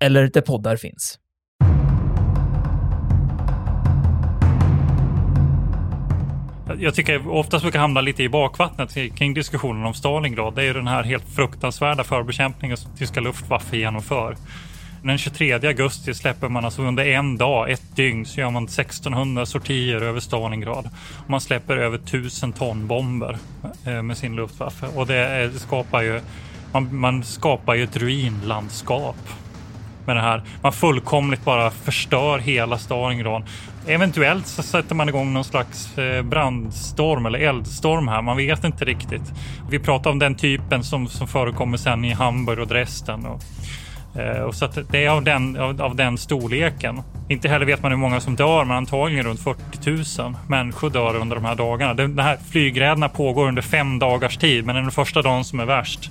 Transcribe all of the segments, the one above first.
eller där poddar finns. Jag tycker oftast brukar hamna lite i bakvattnet kring diskussionen om Stalingrad. Det är ju den här helt fruktansvärda förbekämpningen som tyska Luftwaffe genomför. Den 23 augusti släpper man alltså under en dag, ett dygn, så gör man 1600 sortier över Stalingrad. Man släpper över 1000 ton bomber eh, med sin Luftwaffe och det skapar ju man, man skapar ju ett ruinlandskap med det här. Man fullkomligt bara förstör hela Stalingrad. Eventuellt så sätter man igång någon slags eh, brandstorm eller eldstorm här. Man vet inte riktigt. Vi pratar om den typen som, som förekommer sen i Hamburg och Dresden. Och, eh, och så det är av den, av, av, den storleken. Inte heller vet man hur många som dör, men antagligen runt 40 000 människor dör under de här dagarna. De, här flygräderna pågår under fem dagars tid, men det är den första dagen som är värst.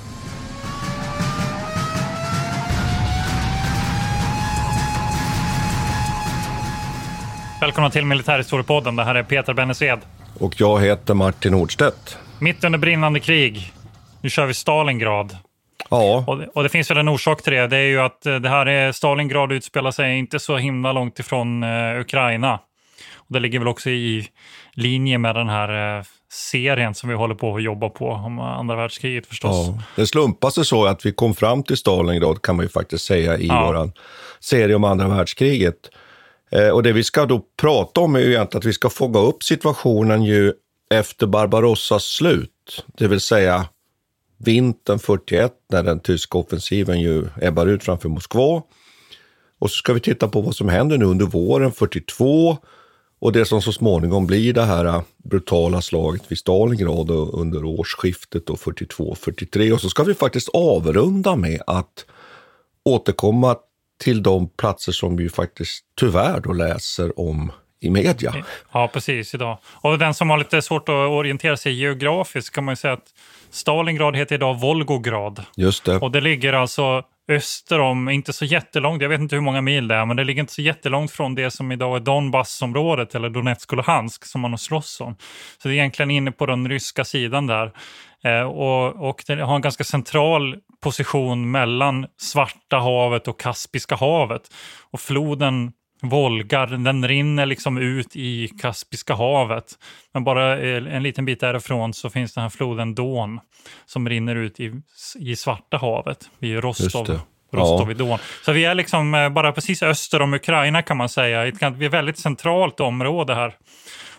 Välkomna till Militärhistoriepodden. Det här är Peter Bennesved. Och jag heter Martin Nordstedt. Mitt under brinnande krig. Nu kör vi Stalingrad. Ja. Och det, och det, finns väl en orsak till det. Det är ju att eh, det här är Stalingrad utspelar sig inte så himla långt ifrån uh, Ukraina. Och det ligger väl också i linje med den här uh, serien som vi håller på att jobba på om andra världskriget förstås. Ja. Det slumpade sig så att vi kom fram till Stalingrad kan man ju faktiskt säga i ja. vår serie om andra världskriget. Eh, och det vi ska då prata om är ju egentligen att vi ska fånga upp situationen ju efter Barbarossas slut, det vill säga vintern 41 när den tyska offensiven ju ebbar ut framför Moskva. Och så ska vi titta på vad som händer nu under våren 42 och det som så småningom blir det här eh, brutala slaget vid Stalingrad under årsskiftet 42-43. Och så ska vi faktiskt avrunda med att återkomma till de platser som vi faktiskt tyvärr då läser om i media. Ja, precis idag. Och den som har lite svårt att orientera sig geografiskt kan man ju säga att Stalingrad heter idag Volgograd. Just det. Och det ligger alltså öster om, inte så jättelångt, jag vet inte hur många mil det är, men det ligger inte så jättelångt från det som idag är Donbassområdet eller Donetsk och Luhansk som man har slåss om. Så det är egentligen inne på den ryska sidan där. Eh, och, och det har en ganska central position mellan Svarta havet och Kaspiska havet. Och floden Volga, den rinner liksom ut i Kaspiska havet. Men bara en liten bit därifrån så finns den här floden Don som rinner ut i, i Svarta havet, vid Rostov. Rostov ja. Så vi är liksom eh, bara precis öster om Ukraina kan man säga. Vi är ett väldigt centralt område här.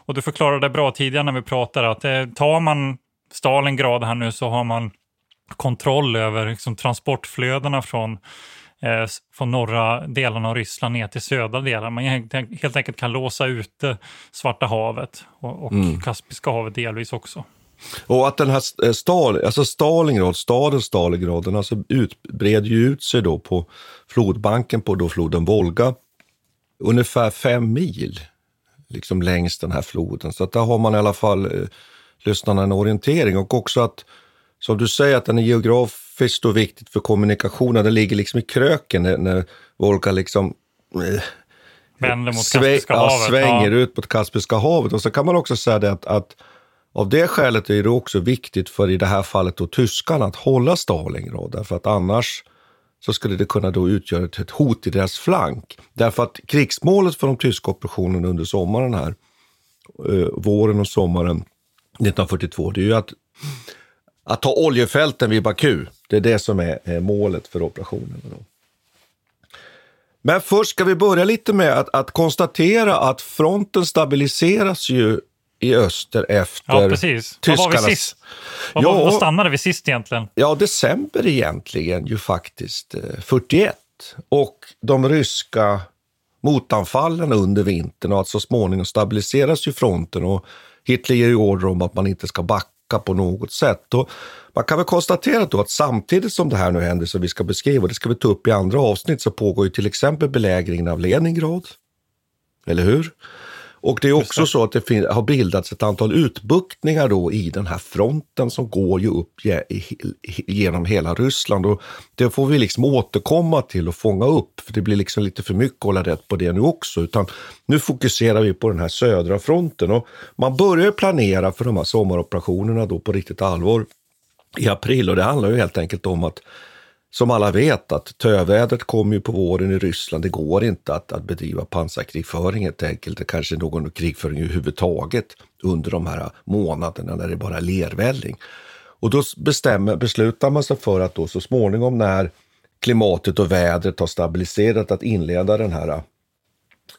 Och du förklarade bra tidigare när vi pratade att eh, tar man Stalingrad här nu så har man kontroll över liksom, transportflödena från, eh, från norra delarna av Ryssland ner till södra delarna. Man helt, enkelt kan låsa ute Svarta havet och, och mm. Kaspiska havet delvis också. Och att den här eh, Stal, alltså Stalingrad, staden Stalingrad, den alltså utbreder ju ut sig då på flodbanken på då floden Volga, ungefär fem mil liksom längs den här floden. Så att där har man i alla fall eh, lyssnarna en orientering och också att, som du säger, att den är geografiskt och viktigt för kommunikationen. Den ligger liksom i kröken när, när Volga liksom eh, Vänder mot Kaspiska havet. Ja, svänger ja. ut mot Kaspiska havet. Och så kan man också säga det att, att av det skälet är det också viktigt för i det här fallet då tyskarna att hålla Stalingrad. Därför att annars så skulle det kunna då utgöra ett hot i deras flank. Därför att krigsmålet för de tyska operationerna under sommaren här, eh, våren och sommaren 1942, det är ju att, att ta oljefälten vid Baku. Det är det som är, målet för operationen. Men först ska vi börja lite med att, att konstatera att fronten stabiliseras ju i öster efter Ja, precis. Vad var vi tyskarnas... sist? Vad, Ja. vad stannade vi sist egentligen? Ja, december egentligen ju faktiskt eh, 41. Och de ryska motanfallen under vintern och att så småningom stabiliseras ju fronten och Hitler ger ju order om att man inte ska backa på något sätt. Och man kan väl konstatera då att samtidigt som det här nu händer som vi ska beskriva, det ska vi ta upp i andra avsnitt, så pågår ju till exempel belägringen av Leningrad. Eller hur? Och det är också så att det har bildats ett antal utbuktningar då i den här fronten som går ju upp genom hela Ryssland. Och det får vi liksom återkomma till och fånga upp, för det blir liksom lite för mycket att hålla rätt på det nu också. Utan nu fokuserar vi på den här södra fronten. Och man börjar planera för de här sommaroperationerna då på riktigt allvar i april. Och det handlar ju helt enkelt om att som alla vet att tövädret kommer ju på våren i Ryssland. Det går inte att, att bedriva pansarkrigföring helt enkelt. Det kanske någon krigföring överhuvudtaget under de här månaderna när det bara är lervälling. Och då bestämmer, beslutar man sig för att då så småningom när klimatet och vädret har stabiliserat att inleda den här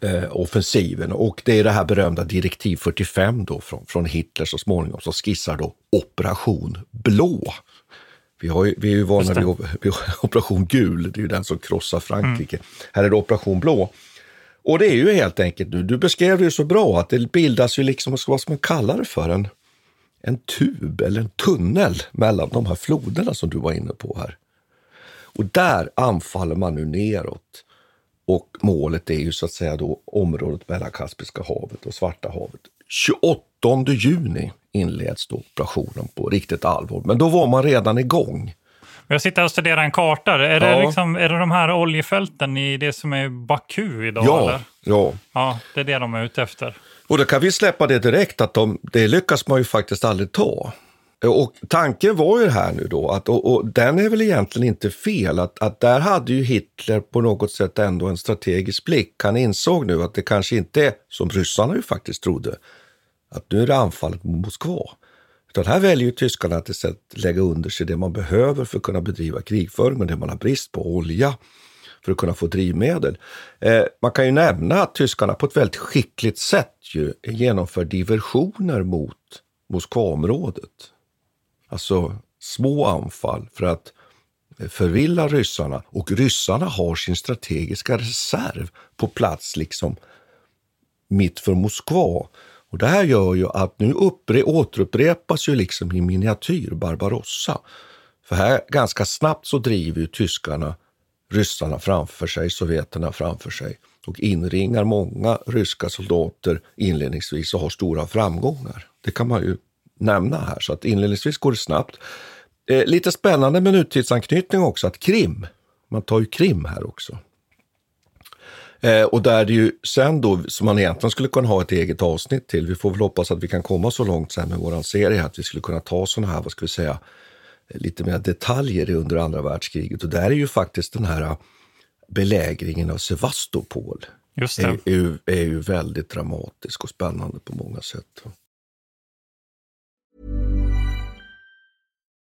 eh, offensiven. Och det är det här berömda direktiv 45 då från, från Hitler så småningom som skissar då Operation Blå. Vi, har ju, vi är ju vana vid, vid Operation Gul, det är ju den som krossar Frankrike. Här är det Operation Blå. Och det är ju helt enkelt nu, du beskrev det ju så bra, att det bildas ju liksom, vad ska man kalla det för, en, en tub eller en tunnel mellan de här floderna som du var inne på här. Och där anfaller man nu neråt. Och målet är ju så att säga då området mellan Kaspiska havet och Svarta havet. 28 juni inleds då operationen på riktigt allvar. Men då var man redan igång. Jag sitter och studerar en karta. Är, det Ja. liksom, är det de här oljefälten i det som är Baku idag? Ja, Eller? ja. ja, det är det de är ute efter. Och då kan vi släppa det direkt att de, det lyckas man ju faktiskt aldrig ta. Och tanken var ju det här nu då, att, och, och den är väl egentligen inte fel, att, att där hade ju Hitler på något sätt ändå en strategisk blick. Han insåg nu att det kanske inte är, som ryssarna ju faktiskt trodde, att nu är det anfallet mot Moskva. Utan här väljer ju tyskarna att istället lägga under sig det man behöver för att kunna bedriva krigföring, och det man har brist på, olja, för att kunna få drivmedel. Eh, man kan ju nämna att tyskarna på ett väldigt skickligt sätt ju genomför diversioner mot Moskvaområdet. Alltså små anfall för att förvilla ryssarna och ryssarna har sin strategiska reserv på plats liksom mitt för Moskva. Och det här gör ju att nu uppre, återupprepas ju liksom i miniatyr Barbarossa. För här ganska snabbt så driver ju tyskarna ryssarna framför sig, sovjeterna framför sig och inringar många ryska soldater inledningsvis och har stora framgångar. Det kan man ju nämna här, så att inledningsvis går det snabbt. Eh, lite spännande med nutidsanknytning också, att Krim, man tar ju Krim här också. Eh, och där det ju sen då, som man egentligen skulle kunna ha ett eget avsnitt till, vi får väl hoppas att vi kan komma så långt sen med våran serie, att vi skulle kunna ta sådana här, vad ska vi säga, lite mer detaljer under andra världskriget. Och där är ju faktiskt den här belägringen av Sevastopol Just är, det. är, ju, är ju väldigt dramatisk och spännande på många sätt.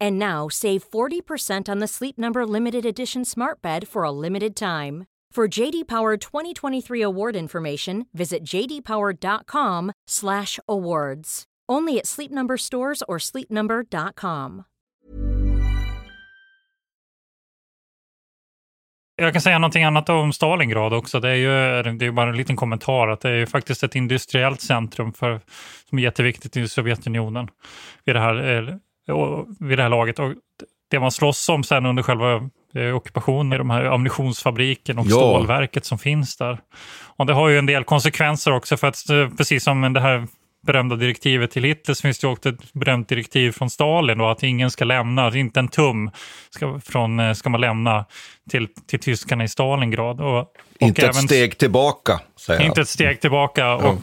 And now save 40% on the Sleep Number limited edition smart bed for a limited time. For JD Power 2023 award information, visit jdpower.com/awards. Only at Sleep Number stores or sleepnumber.com. Jag kan säga någonting annat om Stalingrad också. Det är ju det är bara en liten kommentar att det är ju faktiskt ett industriellt centrum för, som är jätteviktigt i Sovjetunionen vid det här, eh, vid det här laget. Och det man slåss om sen under själva eh, ockupationen är de här ammunitionsfabriken och Ja. stålverket som finns där. Och det har ju en del konsekvenser också för att eh, precis som det här berömda direktivet till Hitler så finns det också ett berömt direktiv från Stalin då, att ingen ska lämna, inte en tum ska, från, eh, ska man lämna till, till tyskarna i Stalingrad. Och, och Inte ett även- steg tillbaka, säger han. inte ett steg tillbaka. Och,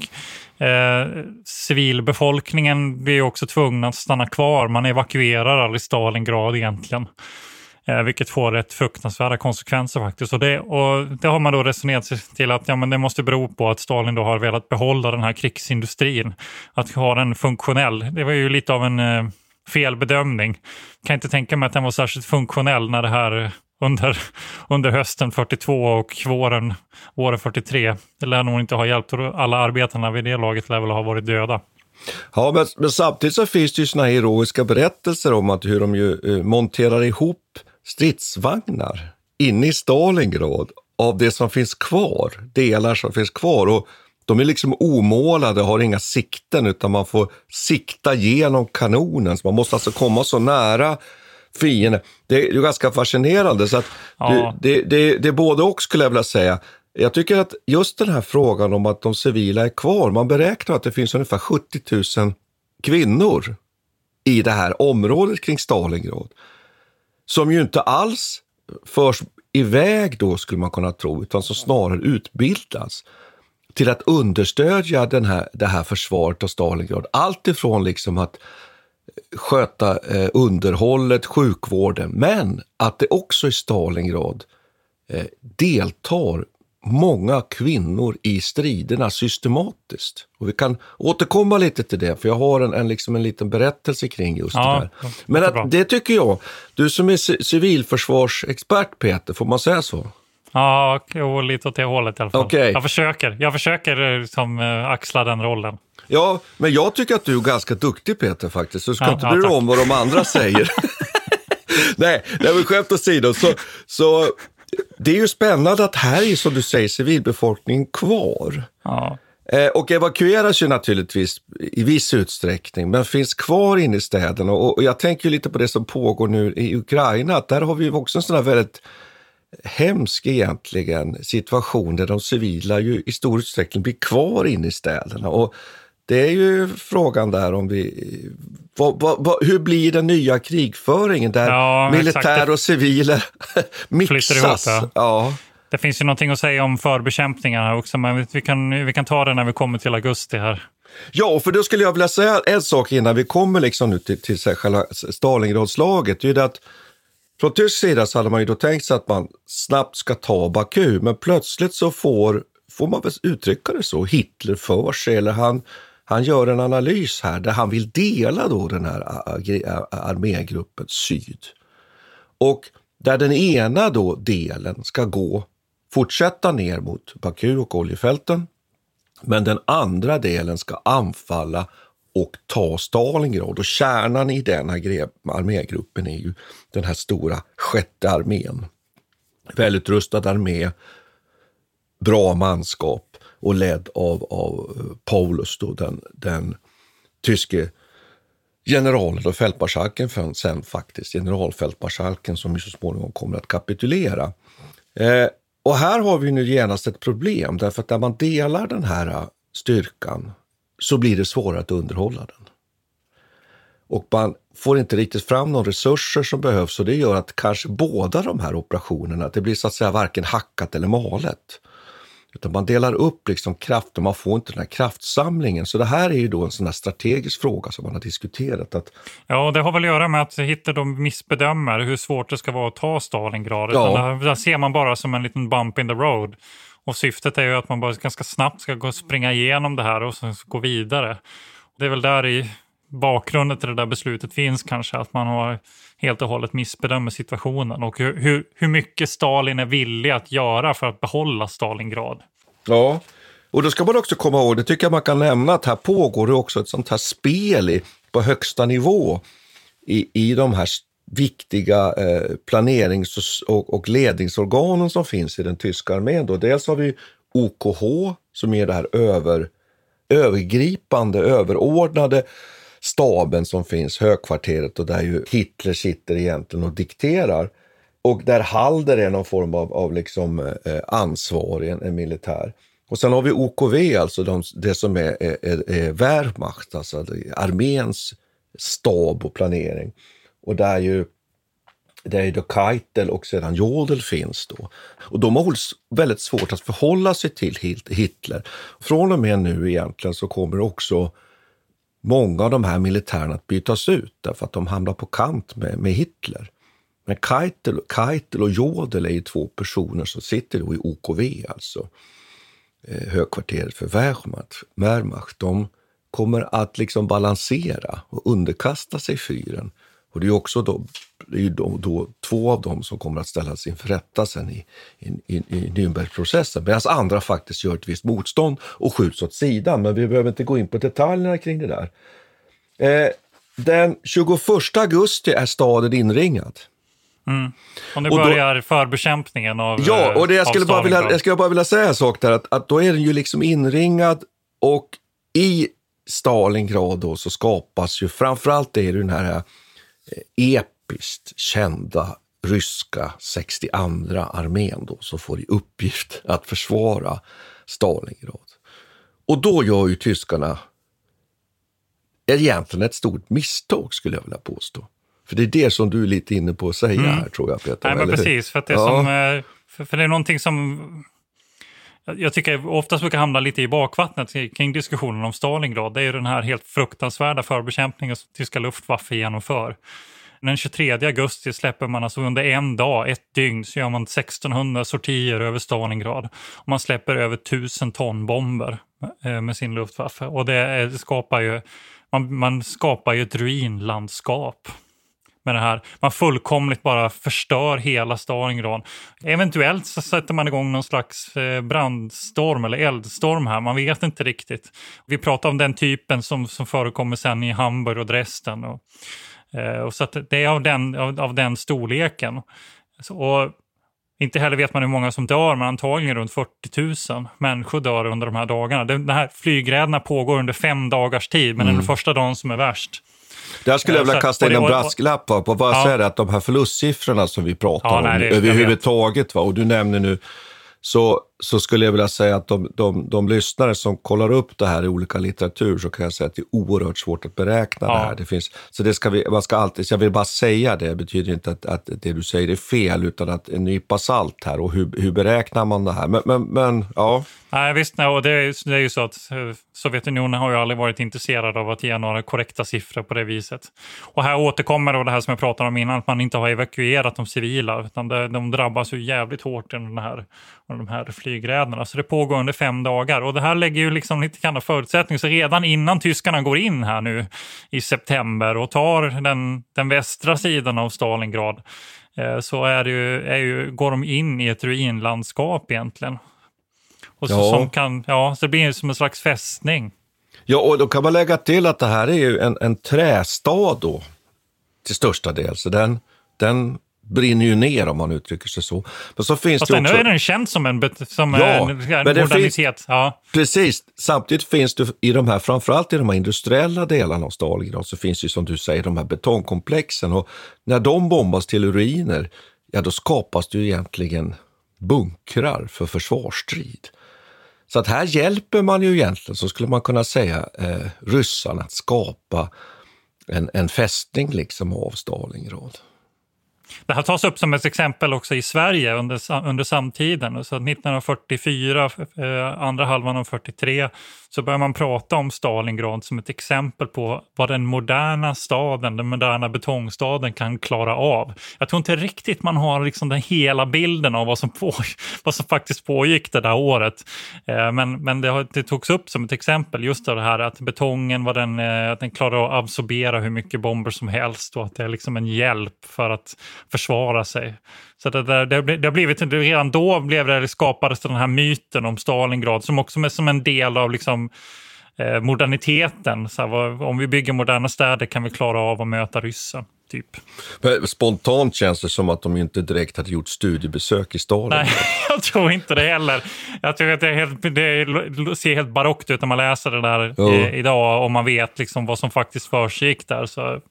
eh, civilbefolkningen blir också tvungna att stanna kvar. Man evakuerar aldrig Stalingrad egentligen. Eh, vilket får rätt fruktansvärda konsekvenser faktiskt. Och det, och det har man då resonerat sig till att ja, men det måste bero på att Stalin då har velat behålla den här krigsindustrin. Att ha den funktionell. Det var ju lite av en eh, felbedömning. Kan inte tänka mig att den var särskilt funktionell när det här under, under hösten 42 och våren, våren 43. Det lär nog inte ha hjälpt. Alla arbetarna vid det laget lär väl ha varit döda. Ja, men, men samtidigt så finns det ju såna här heroiska berättelser om att hur de ju eh, monterar ihop stridsvagnar inne i Stalingrad av det som finns kvar, delar som finns kvar. Och de är liksom omålade, har inga sikten, utan man får sikta genom kanonen. Så man måste alltså komma så nära fienden. Det är ju ganska fascinerande. Så att Ja. det, det, det, det är både och skulle jag vilja säga. Jag tycker att just den här frågan om att de civila är kvar, man beräknar att det finns ungefär 70 000 kvinnor i det här området kring Stalingrad. Som ju inte alls förs iväg då, skulle man kunna tro, utan som snarare utbildas till att understödja den här, det här försvaret av Stalingrad. Allt ifrån liksom att sköta eh, underhållet, sjukvården, men att det också i Stalingrad eh, deltar många kvinnor i striderna systematiskt. Och vi kan återkomma lite till det, för jag har en, en, liksom en liten berättelse kring just Ja, det där. Men att, det tycker jag, du som är ci- civilförsvarsexpert Peter, får man säga så? Ja, jo, lite åt det hållet i alla fall. Okej. Jag försöker. Jag försöker eh, som, eh, axla den rollen. Ja, men jag tycker att du är ganska duktig Peter faktiskt, så du ska Ja, inte ja, bry dig tack. om vad de andra säger. nej, nej, men skämt åsido, så, så det är ju spännande att här är som du säger civilbefolkningen kvar. Ja. Eh, och evakueras ju naturligtvis i viss utsträckning, men finns kvar inne i städerna. Och, och jag tänker ju lite på det som pågår nu i Ukraina, att där har vi ju också en sån här väldigt hemsk egentligen situation där de civila ju i stor utsträckning blir kvar inne i städerna. Och det är ju frågan där om vi... Vad, vad, vad, hur blir den nya krigföringen där Ja, militär och civiler Flyter ihop, mixas? ja. ja. Det finns ju någonting att säga om förbekämpningar här också, men vi- kan, vi kan ta det när vi kommer till augusti här. Ja, för då skulle jag vilja säga en sak innan vi kommer liksom nu till, till själva Stalingradslaget. Det är ju det att från tysk sida så hade man ju då tänkt sig att man snabbt ska ta Baku, men plötsligt så får, får man väl uttrycka det så, Hitler för sig, eller han, han gör en analys här där han vill dela då den här armégruppen syd. Och där den ena då delen ska gå, fortsätta ner mot Baku och oljefälten, men den andra delen ska anfalla och ta Stalingrad. Och kärnan i den här armégruppen är ju den här stora sjätte armén. Välutrustad armé, bra manskap och ledd av, av eh, Paulus, då, den, den tyske generalen och fältmarskalken sen faktiskt, generalfältmarskalken som ju så småningom kommer att kapitulera. Eh, och här har vi nu genast ett problem, därför att när man delar den här eh, styrkan så blir det svårare att underhålla den. Och man får inte riktigt fram de resurser som behövs och det gör att kanske båda de här operationerna, det blir så att säga varken hackat eller malet. Utan man delar upp liksom kraft och man får inte den här kraftsamlingen. Så det här är ju då en sån här strategisk fråga som man har diskuterat. Att... Ja, och det har väl att göra med att Hitler de missbedömer hur svårt det ska vara att ta Stalingrad. Ja. Där, där ser man bara som en liten bump in the road. Och syftet är ju att man bara ganska snabbt ska gå springa igenom det här och sen gå vidare. Det är väl där i bakgrunden till det där beslutet finns kanske, att man har helt och hållet missbedömer situationen och hur, hur, hur mycket Stalin är villig att göra för att behålla Stalingrad. Ja, och då ska man också komma ihåg, det tycker jag man kan nämna, att här pågår det också ett sånt här spel i, på högsta nivå i, i de här viktiga eh, planerings och, ledningsorganen som finns i den tyska armén. Då. Dels har vi OKH som är det här över, övergripande, överordnade staben som finns, högkvarteret och där ju Hitler sitter egentligen och dikterar. Och där Halder är någon form av, av liksom, eh, ansvarig, en, en, militär. Och sen har vi OKV, alltså de, det som är, är, är Wehrmacht, alltså arméns stab och planering. Och där ju det är då Keitel och sedan Jodel finns då. Och de har väldigt svårt att förhålla sig till Hitler. Från och med nu egentligen så kommer också många av de här militärerna att bytas ut därför att de hamnar på kant med, med Hitler. Men Keitel, Keitel och Jodel är ju två personer som sitter då i OKV, alltså eh, högkvarteret för Wehrmacht. Wehrmacht. De kommer att liksom balansera och underkasta sig fyren. Och det är också då, det är då, då, två av dem som kommer att ställas inför rätta sen i, i, i, i Nürnbergprocessen. Medan andra faktiskt gör ett visst motstånd och skjuts åt sidan. Men vi behöver inte gå in på detaljerna kring det där. Eh, den 21 augusti är staden inringad. Mm. Och nu och då, börjar förbekämpningen av Ja, och det jag, skulle bara vilja, jag skulle bara vilja säga en sak där. Att, att då är den ju liksom inringad och i Stalingrad då så skapas ju, framförallt är det den här episkt kända ryska 62 armén då, som får i uppgift att försvara Stalingrad. Och då gör ju tyskarna egentligen ett stort misstag skulle jag vilja påstå. För det är det som du är lite inne på att säga mm. här tror jag Peter. Nej, men precis, för, det, ja. som, eh, för, för det är någonting som jag tycker oftast brukar hamna lite i bakvattnet kring diskussionen om Stalingrad. Det är ju den här helt fruktansvärda förbekämpningen som tyska Luftwaffe genomför. Den 23 augusti släpper man alltså under en dag, ett dygn, så gör man 1600 sortier över Stalingrad. Och man släpper över 1000 ton bomber eh, med sin Luftwaffe. Och det eh, skapar ju, man, man skapar ju ett ruinlandskap med det här. Man fullkomligt bara förstör hela Stalingrad. Eventuellt så sätter man igång någon slags eh, brandstorm eller eldstorm här, man vet inte riktigt. Vi pratar om den typen som, som förekommer sen i Hamburg och Dresden. Och, eh, och så det är av den, av, av den storleken. Och inte heller vet man hur många som dör, men antagligen runt 40 000 människor dör under de här dagarna. Den här flygräderna pågår under fem dagars tid, men mm. den första dagen som är värst. Där skulle jag vilja kasta in en brasklapp på. Vad ja. säger att de här förlustsiffrorna som vi pratar ja, om nej, det, överhuvudtaget, va? och du nämner nu så, så skulle jag vilja säga att de, de, de lyssnare som kollar upp det här i olika litteratur så kan jag säga att det är oerhört svårt att beräkna ja. det här. Det finns, så det ska vi, man ska alltid, jag vill bara säga det, det betyder inte att, att det du säger är fel, utan att en nypa salt här och hur, hur beräknar man det här? Men, men, men ja. Nej, visst, nej, och det, är, det är ju så att eh, Sovjetunionen har ju aldrig varit intresserad av att ge några korrekta siffror på det viset. Och här återkommer då det här som jag pratade om innan, att man inte har evakuerat de civila, utan det, de drabbas ju jävligt hårt av den här, de här flygräderna. Så det pågår under fem dagar och det här lägger ju liksom lite grann förutsättningar. Så redan innan tyskarna går in här nu i september och tar den, den västra sidan av Stalingrad, eh, så är det ju, är ju, går de in i ett ruinlandskap egentligen. Och så, ja. som kan, ja, så det blir som en slags fästning. Ja, och då kan man lägga till att det här är ju en, en trästad då, till största del. Så den, den brinner ju ner om man uttrycker sig så. Men så finns Fast det också... nu är den känd som en, som ja, en modernitet. Finns, ja. Precis. Samtidigt finns det i de här, framförallt i de här industriella delarna av Stalingrad, så finns ju som du säger de här betongkomplexen. Och när de bombas till ruiner, ja då skapas det ju egentligen bunkrar för försvarsstrid. Så att här hjälper man ju egentligen, så skulle man kunna säga, eh, ryssarna att skapa en, en fästning liksom av Stalingrad det här tas upp som ett exempel också i Sverige under, under samtiden. Så 1944, eh, andra halvan av 43, så börjar man prata om Stalingrad som ett exempel på vad den moderna staden, den moderna betongstaden kan klara av. Jag tror inte riktigt man har liksom den hela bilden av vad som, på, vad som faktiskt pågick det där året. Eh, men men det, det togs upp som ett exempel, just av det här att betongen var den, eh, att den klarar att absorbera hur mycket bomber som helst och att det är liksom en hjälp för att försvara sig. Så det, det, det, det har blivit, redan då blev det, skapades den här myten om Stalingrad som också är som en del av liksom, eh, moderniteten. Så här, om vi bygger moderna städer kan vi klara av att möta ryssen. Typ. Spontant känns det som att de inte direkt hade gjort studiebesök i Stalingrad. Nej, jag tror inte det heller. Jag tror att det, är helt, det ser helt barockt ut när man läser det där oh. idag och man vet liksom vad som faktiskt försiggick där. Så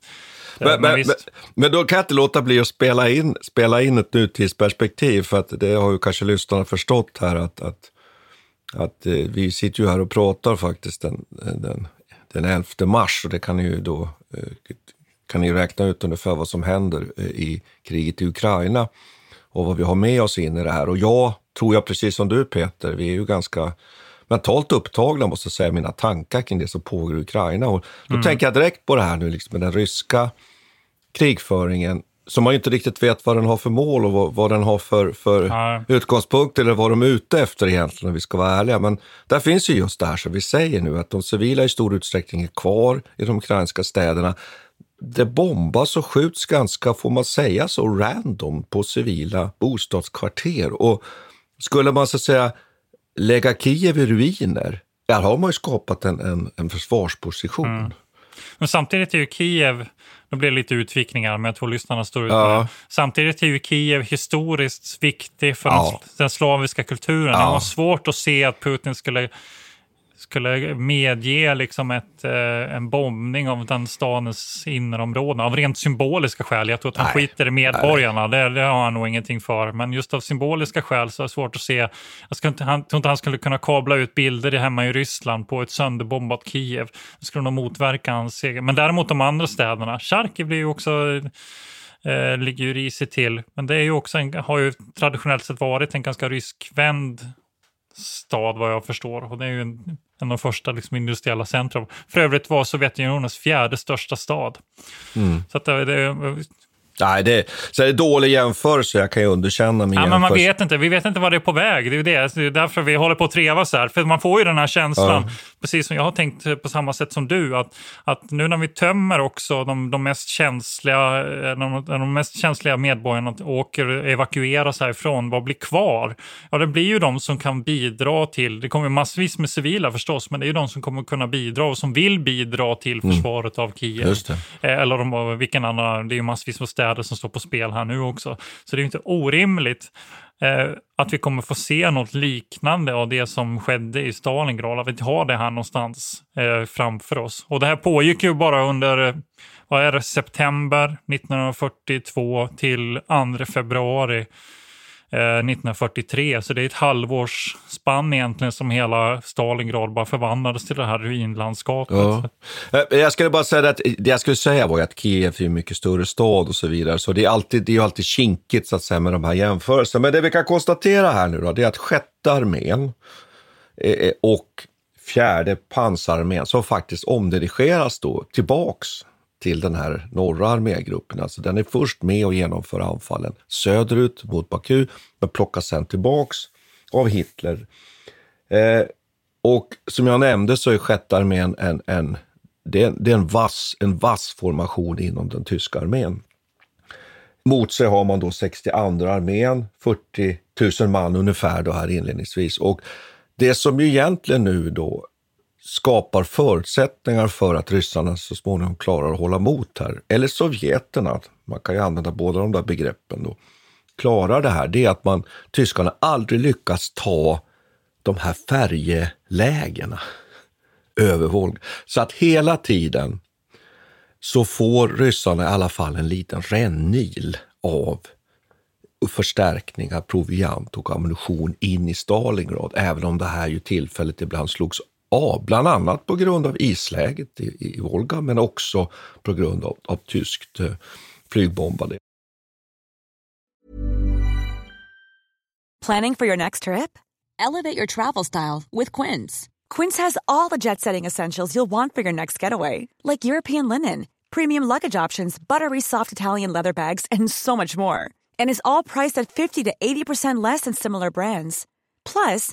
men, men, men, men, då kan jag inte låta bli att spela in, spela in ett nutidsperspektiv, för att det har ju kanske lyssnarna förstått här att, att, att eh, vi sitter ju här och pratar faktiskt den, den, den 11 mars och det kan ju då eh, kan ni räkna ut ungefär vad som händer eh, i kriget i Ukraina och vad vi har med oss in i det här. Och jag tror jag precis som du Peter, vi är ju ganska mentalt upptagna måste jag säga, mina tankar kring det som pågår i Ukraina. Och då mm. tänker jag direkt på det här nu liksom, med den ryska krigföringen som man ju inte riktigt vet vad den har för mål och vad, vad den har för, för utgångspunkt eller vad de är ute efter egentligen om vi ska vara ärliga. Men där finns ju just det här som vi säger nu, att de civila i stor utsträckning är kvar i de ukrainska städerna. Det bombas och skjuts ganska, får man säga så, random på civila bostadskvarter. Och skulle man så att säga lägga Kiev i ruiner, där har man ju skapat en, en, en försvarsposition. Mm. Men samtidigt är ju Kiev, nu blir det lite utvikningar, men jag tror lyssnarna står ut med ja. det. Samtidigt är ju Kiev historiskt viktig för ja. den, den slaviska kulturen. Ja. Det var svårt att se att Putin skulle skulle medge liksom ett, eh, en bombning av den stadens innerområden av rent symboliska skäl. Jag tror att han nej, skiter i medborgarna, det, det, har han nog ingenting för. Men just av symboliska skäl så är det svårt att se. Jag ska inte, han, tror inte han skulle kunna kabla ut bilder hemma i Ryssland på ett sönderbombat Kiev. Det skulle nog motverka hans seger. Men däremot de andra städerna, Charkiv blir ju också eh, ligger ju risigt till. Men det är ju också en, har ju traditionellt sett varit en ganska ryskvänd stad vad jag förstår. Och det är ju en, en av de första liksom, industriella centrum. För övrigt var Sovjetunionens fjärde största stad. Mm. Så att det, det, Nej, det, så är det dålig jämförelse. Jag kan ju underkänna min ja, men Man vet inte. Vi vet inte vad det är på väg. Det är, det. det är därför vi håller på att trevas här. För man får ju den här känslan, ja. Precis som jag har tänkt på samma sätt som du, att, att nu när vi tömmer också de, de mest känsliga de, de mest känsliga medborgarna åker evakueras härifrån, vad blir kvar? Ja, det blir ju de som kan bidra till, det kommer massvis med civila förstås, men det är ju de som kommer kunna bidra och som vill bidra till mm. försvaret mm. av Kiev. Eh, eller de, vilken annan, det är ju massvis med städer som står på spel här nu också. Så det är inte orimligt eh, Eh, att vi kommer få se något liknande av det som skedde i Stalingrad, att vi har det här någonstans eh, framför oss. Och det här pågick ju bara under eh, vad är det, september 1942 till 2 februari Eh, 1943. Så det är ett halvårsspann egentligen som hela Stalingrad bara förvandlades till det här ruinlandskapet. Ja. Eh, jag skulle bara säga att det jag skulle säga var att Kiev är en mycket större stad och så vidare. Så det är alltid, det är alltid kinkigt så att säga med de här jämförelserna. Men det vi kan konstatera här nu då, det är att sjätte armén eh, och fjärde pansararmén som faktiskt omdirigeras då tillbaks till den här norra armégruppen. Alltså den är först med och genomför anfallen söderut mot Baku, men plockas sen tillbaks av Hitler. Eh, och som jag nämnde så är sjätte armén en, en, det är, det är en, vass, en vass formation inom den tyska armén. Mot sig har man då 62 armén, 40 000 man ungefär då här inledningsvis. Och det som ju egentligen nu då skapar förutsättningar för att ryssarna så småningom klarar att hålla emot här. Eller sovjeterna, man kan ju använda båda de där begreppen då, klarar det här, det är att man, tyskarna aldrig lyckas ta de här färjelägena över Volga. Så att hela tiden så får ryssarna i alla fall en liten rännil av förstärkningar, proviant och ammunition in i Stalingrad, även om det här ju tillfället ibland slogs av, bland annat på grund av isläget i, i Volga, men också på grund av, av tyskt eh, flygbombade. Planning for your next trip? Elevate your travel style with Quince. Quince has all the jet setting essentials you'll want for your next getaway, like European linen, premium luggage options, buttery soft Italian leather bags, and so much more. And is all priced at 50 to 80% less than similar brands. Plus,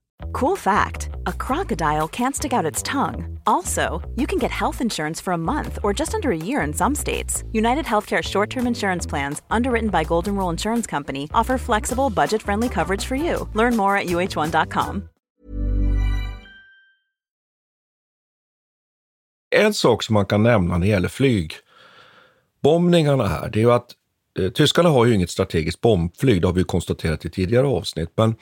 Cool fact a crocodile can't stick out its tongue. Also, you can get health insurance for a month or just under a year in some states. United Healthcare short term insurance plans, underwritten by Golden Rule Insurance Company, offer flexible, budget friendly coverage for you. Learn more at uh1.com. En sak som man kan nämna när det gäller flygbombningarna här, det är ju att eh, tyskarna har ju inget strategiskt bombflyg, det har vi konstaterat i tidigare avsnitt, men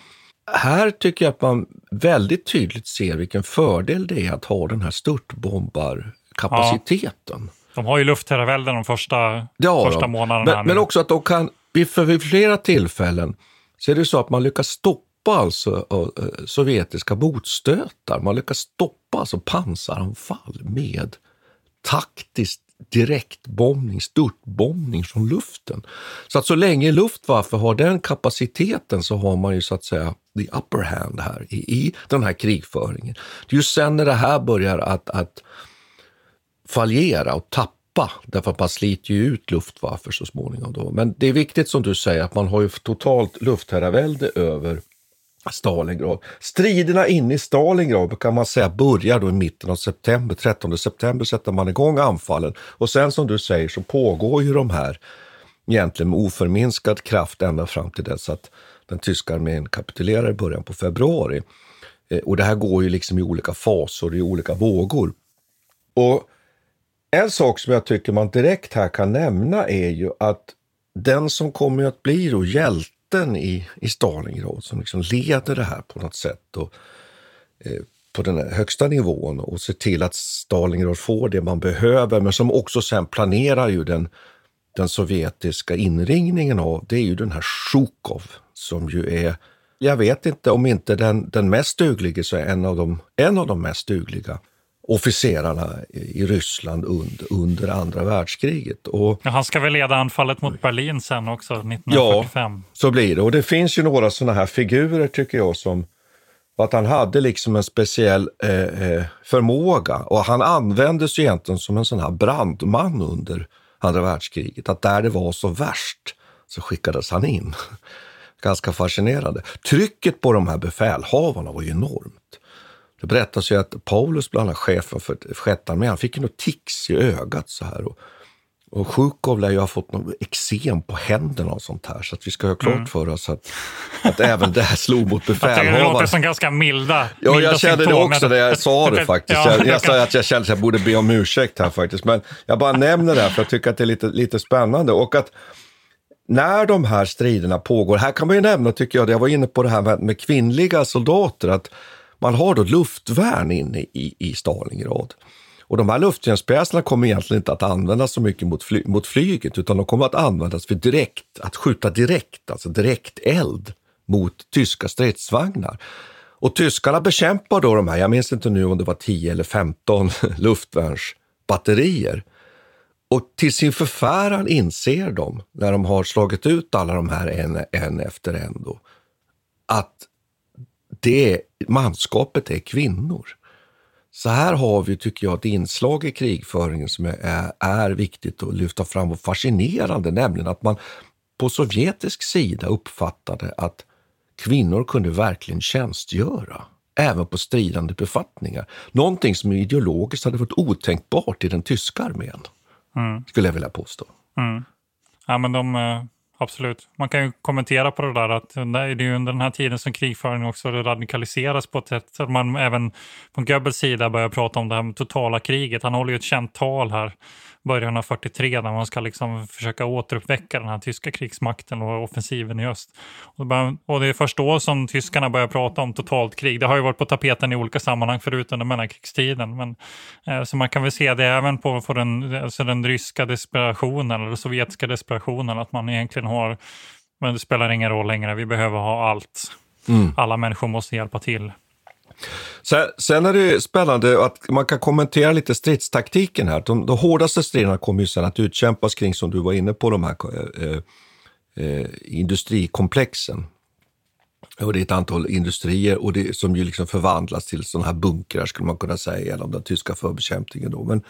här tycker jag att man väldigt tydligt ser vilken fördel det är att ha den här störtbombarkapaciteten. Ja. De har ju luftherravälde de första, ja, första månaderna. Men, men, också att de kan, för vid flera tillfällen, så är det så att man lyckas stoppa alltså sovjetiska motstötar. Man lyckas stoppa alltså pansaranfall med taktiskt direktbombning, störtbombning från luften. Så att så länge Luftwaffe har den kapaciteten så har man ju så att säga the upper hand här i, i den här krigföringen. Det är ju sen när det här börjar att, att fallera och tappa, därför att man sliter ju ut Luftwaffe så småningom. Då. Men det är viktigt som du säger att man har ju totalt luftherravälde över Stalingrad. Striderna inne i Stalingrad kan man säga börjar då i mitten av september. 13 september sätter man igång anfallen och sen som du säger så pågår ju de här egentligen med oförminskad kraft ända fram till dess att den tyska armén kapitulerar i början på februari. Eh, och det här går ju liksom i olika faser, i olika vågor. Och en sak som jag tycker man direkt här kan nämna är ju att den som kommer att bli då hjälten i, i Stalingrad som liksom leder det här på något sätt och, eh, på den högsta nivån och ser till att Stalingrad får det man behöver, men som också sen planerar ju den, den sovjetiska inringningen av, det är ju den här Sjukov som ju är, jag vet inte om inte den, den mest duglige så är en av de, en av de mest dugliga officerarna i Ryssland under, under andra världskriget. Och, ja, han ska väl leda anfallet mot Berlin sen också, 1945? Ja, så blir det. Och det finns ju några sådana här figurer tycker jag som att han hade liksom en speciell eh, eh, förmåga och han användes ju egentligen som en sån här brandman under andra världskriget. Att där det var så värst så skickades han in. Ganska fascinerande. Trycket på de här befälhavarna var ju enormt. Det berättas ju att Paulus, bland annat chefen för sjätte armén, fick en tics i ögat så här. Och, och Sjukov lär ju ha fått något eksem på händerna och sånt här. Så att vi ska ha klart mm. för oss att, att även det här slog mot befälhavaren. Det låter som ganska milda Ja, milda jag kände det också när jag sa det faktiskt. Jag, jag sa att jag kände att jag borde be om ursäkt här faktiskt. Men jag bara nämner det här för jag tycker att det är lite, lite spännande. Och att när de här striderna pågår, här kan man ju nämna, tycker jag, jag var inne på det här med, med kvinnliga soldater, att man har då luftvärn inne i, i Stalingrad. Och de här luftvärnspjäserna kommer egentligen inte att användas så mycket mot, fly, mot flyget, utan de kommer att användas för direkt, att skjuta direkt, alltså direkt eld mot tyska stridsvagnar. Och tyskarna bekämpar då de här, jag minns inte nu om det var 10 eller 15 luftvärnsbatterier. Och till sin förfäran inser de, när de har slagit ut alla de här en, en efter en, då, att det manskapet är kvinnor. Så här har vi, tycker jag, ett inslag i krigföringen som är, är viktigt att lyfta fram och fascinerande, nämligen att man på sovjetisk sida uppfattade att kvinnor kunde verkligen tjänstgöra även på stridande befattningar. Någonting som ideologiskt hade varit otänkbart i den tyska armén, mm. skulle jag vilja påstå. Mm. Ja, men de, eh, absolut. Man kan ju kommentera på det där att det är ju under den här tiden som krigföringen också radikaliseras på ett sätt så att man även från Goebbels sida börjar prata om det här med totala kriget. Han håller ju ett känt tal här början av 43 där man ska liksom försöka återuppväcka den här tyska krigsmakten och offensiven i öst. Och det är först då som tyskarna börjar prata om totalt krig. Det har ju varit på tapeten i olika sammanhang förut under mellankrigstiden. Men, eh, så man kan väl se det även på, på den, alltså den ryska desperationen eller den sovjetiska desperationen att man egentligen har, men det spelar ingen roll längre, vi behöver ha allt. Mm. Alla människor måste hjälpa till. Sen, är det spännande att man kan kommentera lite stridstaktiken här. De, de hårdaste striderna kommer ju sen att utkämpas kring, som du var inne på, de här eh, eh, industrikomplexen. Och det är ett antal industrier och det, som ju liksom förvandlas till sådana här bunkrar, skulle man kunna säga, genom den tyska förbekämpningen. Då. Men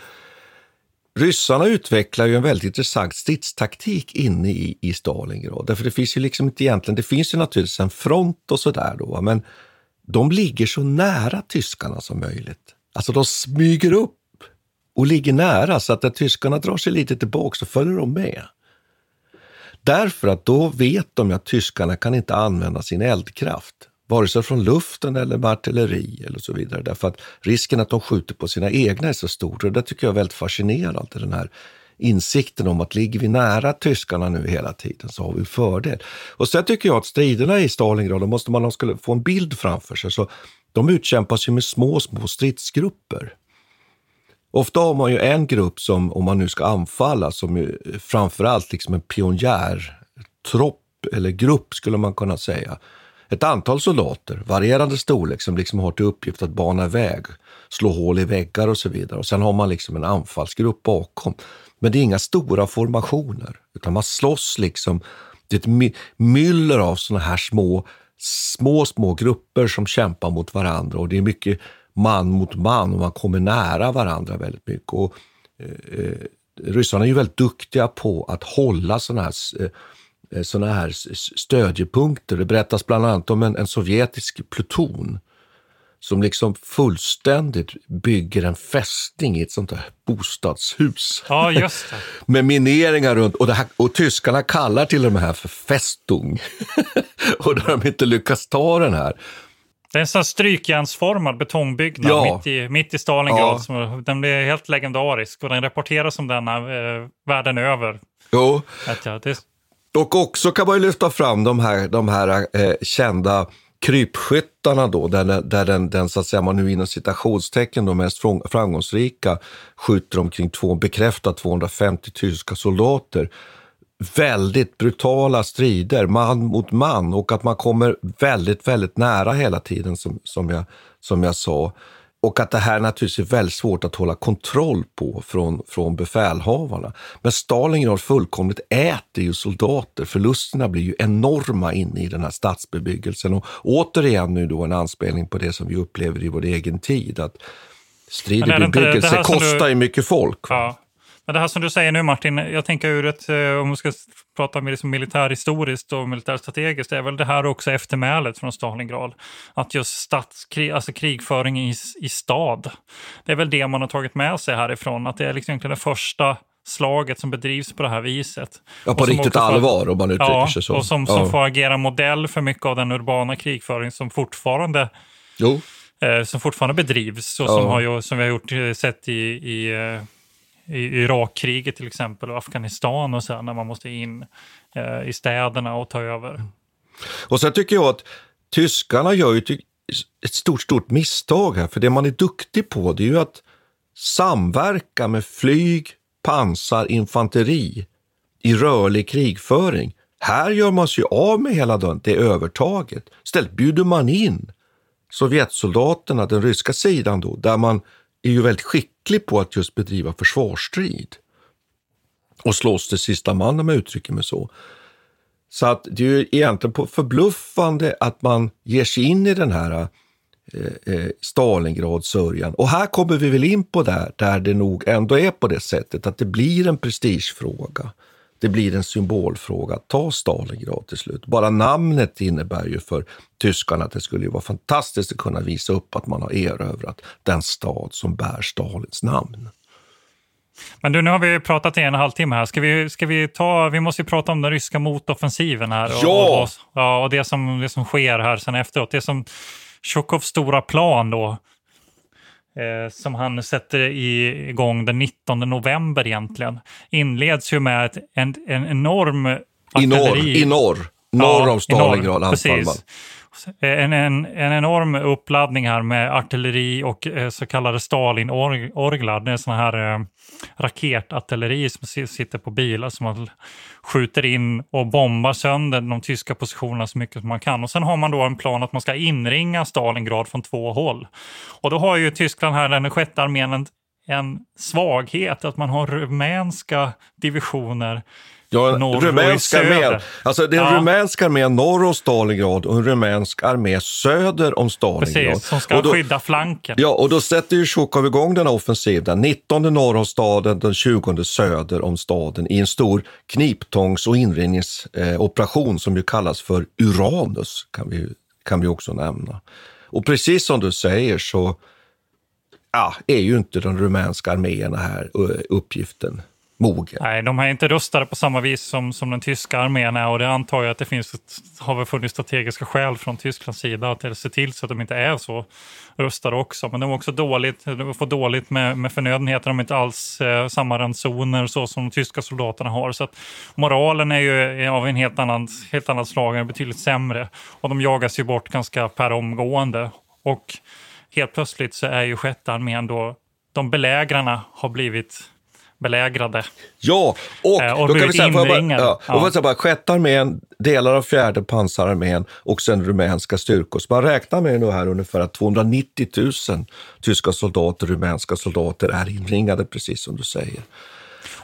ryssarna utvecklar ju en väldigt intressant stridstaktik inne i, i Stalingrad. Därför det finns ju liksom inte egentligen, det finns ju naturligtvis en front och sådär då, men de ligger så nära tyskarna som möjligt. Alltså de smyger upp och ligger nära så att när tyskarna drar sig lite tillbaka så följer de med. Därför att då vet de att tyskarna kan inte använda sin eldkraft, vare sig från luften eller med artilleri eller så vidare. Därför att risken att de skjuter på sina egna är så stor. Och det tycker jag är väldigt fascinerande, den här insikten om att ligger vi nära tyskarna nu hela tiden så har vi fördel. Och sen tycker jag att striderna i Stalingrad, då måste man skulle få en bild framför sig, så de utkämpas ju med små, små stridsgrupper. Ofta har man ju en grupp som, om man nu ska anfalla, som ju framförallt liksom en pionjärtropp eller grupp skulle man kunna säga. Ett antal soldater, varierande storlek, som liksom har till uppgift att bana väg, slå hål i väggar och så vidare. Och sen har man liksom en anfallsgrupp bakom. Men det är inga stora formationer, utan man slåss liksom. Det är ett myller av såna här små, små, små grupper som kämpar mot varandra och det är mycket man mot man och man kommer nära varandra väldigt mycket. Och, eh, eh ryssarna är ju väldigt duktiga på att hålla såna här eh, såna här stödjepunkter. Det berättas bland annat om en, en sovjetisk pluton som liksom fullständigt bygger en fästning i ett sånt där bostadshus. Ja, just det. Med mineringar runt. Och, här, och tyskarna kallar till och med här för Festung. och då har de inte lyckats ta den här. Det är en sån strykjärnsformad betongbyggnad ja. mitt, i, mitt i Stalingrad. Ja. den blir helt legendarisk och den rapporteras om denna eh, världen över. Jo. Att, det... Och också kan man ju lyfta fram de här, de här eh, kända krypskyttarna då, där, den, där den, den så att säga, man nu inom citationstecken då mest framgångsrika skjuter omkring två, bekräftat 250 tyska soldater. Väldigt brutala strider, man mot man och att man kommer väldigt, väldigt nära hela tiden som, som, jag, som jag sa. Och att det här naturligtvis är väldigt svårt att hålla kontroll på från, från befälhavarna. Men Stalingrad fullkomligt äter ju soldater. Förlusterna blir ju enorma inne i den här stadsbebyggelsen. Och återigen nu då en anspelning på det som vi upplever i vår egen tid. Att strid i bebyggelse kostar ju mycket folk. Ja. Men det här som du säger nu Martin, jag tänker ur ett, eh, om vi ska prata mer liksom militärhistoriskt och militärstrategiskt, är väl det här också eftermälet från Stalingrad. Att just stadskrig, alltså krigföring i, i stad, det är väl det man har tagit med sig härifrån. Att det är liksom egentligen det första slaget som bedrivs på det här viset. Ja, på riktigt allvar om man uttrycker ja, sig så. och som, som får agera modell för mycket av den urbana krigföring som fortfarande jo. Eh, som fortfarande bedrivs och ja. som, har, som vi har gjort, eh, sett i, i eh, i Irakkriget till exempel och Afghanistan och sen när man måste in eh, i städerna och ta över. Mm. Och sen tycker jag att tyskarna gör ju ett stort, stort misstag här, för det man är duktig på det är ju att samverka med flyg, pansar, infanteri i rörlig krigföring. Här gör man sig av med hela det övertaget. Istället bjuder man in Sovjetsoldaterna, den ryska sidan då, där man är ju väldigt skicklig på att just bedriva försvarsstrid och slåss till sista man om jag uttrycker mig så. Så att det är ju egentligen förbluffande att man ger sig in i den här eh, eh, Stalingrad-sörjan. Och här kommer vi väl in på där, där det nog ändå är på det sättet att det blir en prestigefråga det blir en symbolfråga att ta Stalingrad till slut. Bara namnet innebär ju för tyskarna att det skulle vara fantastiskt att kunna visa upp att man har erövrat den stad som bär Stalins namn. Men du, nu har vi pratat i en och en halv timme här. Ska vi, ska vi, ta, vi måste ju prata om den ryska motoffensiven här. Och, ja! Och, ja, och det som, det som sker här sen efteråt. Det som Tjochovs stora plan då, eh, som han sätter igång den 19 november egentligen, inleds ju med ett, en, en enorm artilleri. I norr, i norr. Norr ja, om Stalingrad man. Eh, en, en, en enorm uppladdning här med artilleri och eh, så kallade Stalin-orglar. Det är sådana här eh, raketartilleri som sitter på bilar som man skjuter in och bombar sönder de tyska positionerna så mycket som man kan. Och sen har man då en plan att man ska inringa Stalingrad från två håll. Och då har ju Tyskland här, den sjätte armén, en, en svaghet, att man har rumänska divisioner Ja, en rumänsk armé. Alltså det är en ja. rumänsk armé norr om Stalingrad och en rumänsk armé söder om Stalingrad. Precis, som ska då, skydda flanken. Ja, och då sätter ju Zjukov igång den offensiven. 19 norr om staden, den 20 söder om staden i en stor kniptångs och inringningsoperation eh, som ju kallas för Uranus, kan vi, kan vi också nämna. Och precis som du säger så ja, är ju inte de rumänska arméerna här uppgiften mogen. Nej, de är inte rustade på samma vis som, som den tyska armén är och det antar jag att det finns, har väl funnits strategiska skäl från Tysklands sida att se till så att de inte är så rustade också. Men de är också dåligt, de får dåligt med, med förnödenheter, de har inte alls eh, samma ransoner så som de tyska soldaterna har. Så att moralen är ju av en helt annan, helt annat slag, är betydligt sämre. Och de jagas ju bort ganska per omgående. Och helt plötsligt så är ju sjätte armén då, de belägrarna har blivit belägrade. Ja, och, eh, och då kan vi säga, bara, ja, ja. Och bara, sjätte armén, delar av fjärde pansararmén och sen rumänska styrkor. Så man räknar med nu här ungefär att 290 000 tyska soldater, rumänska soldater är inringade, precis som du säger.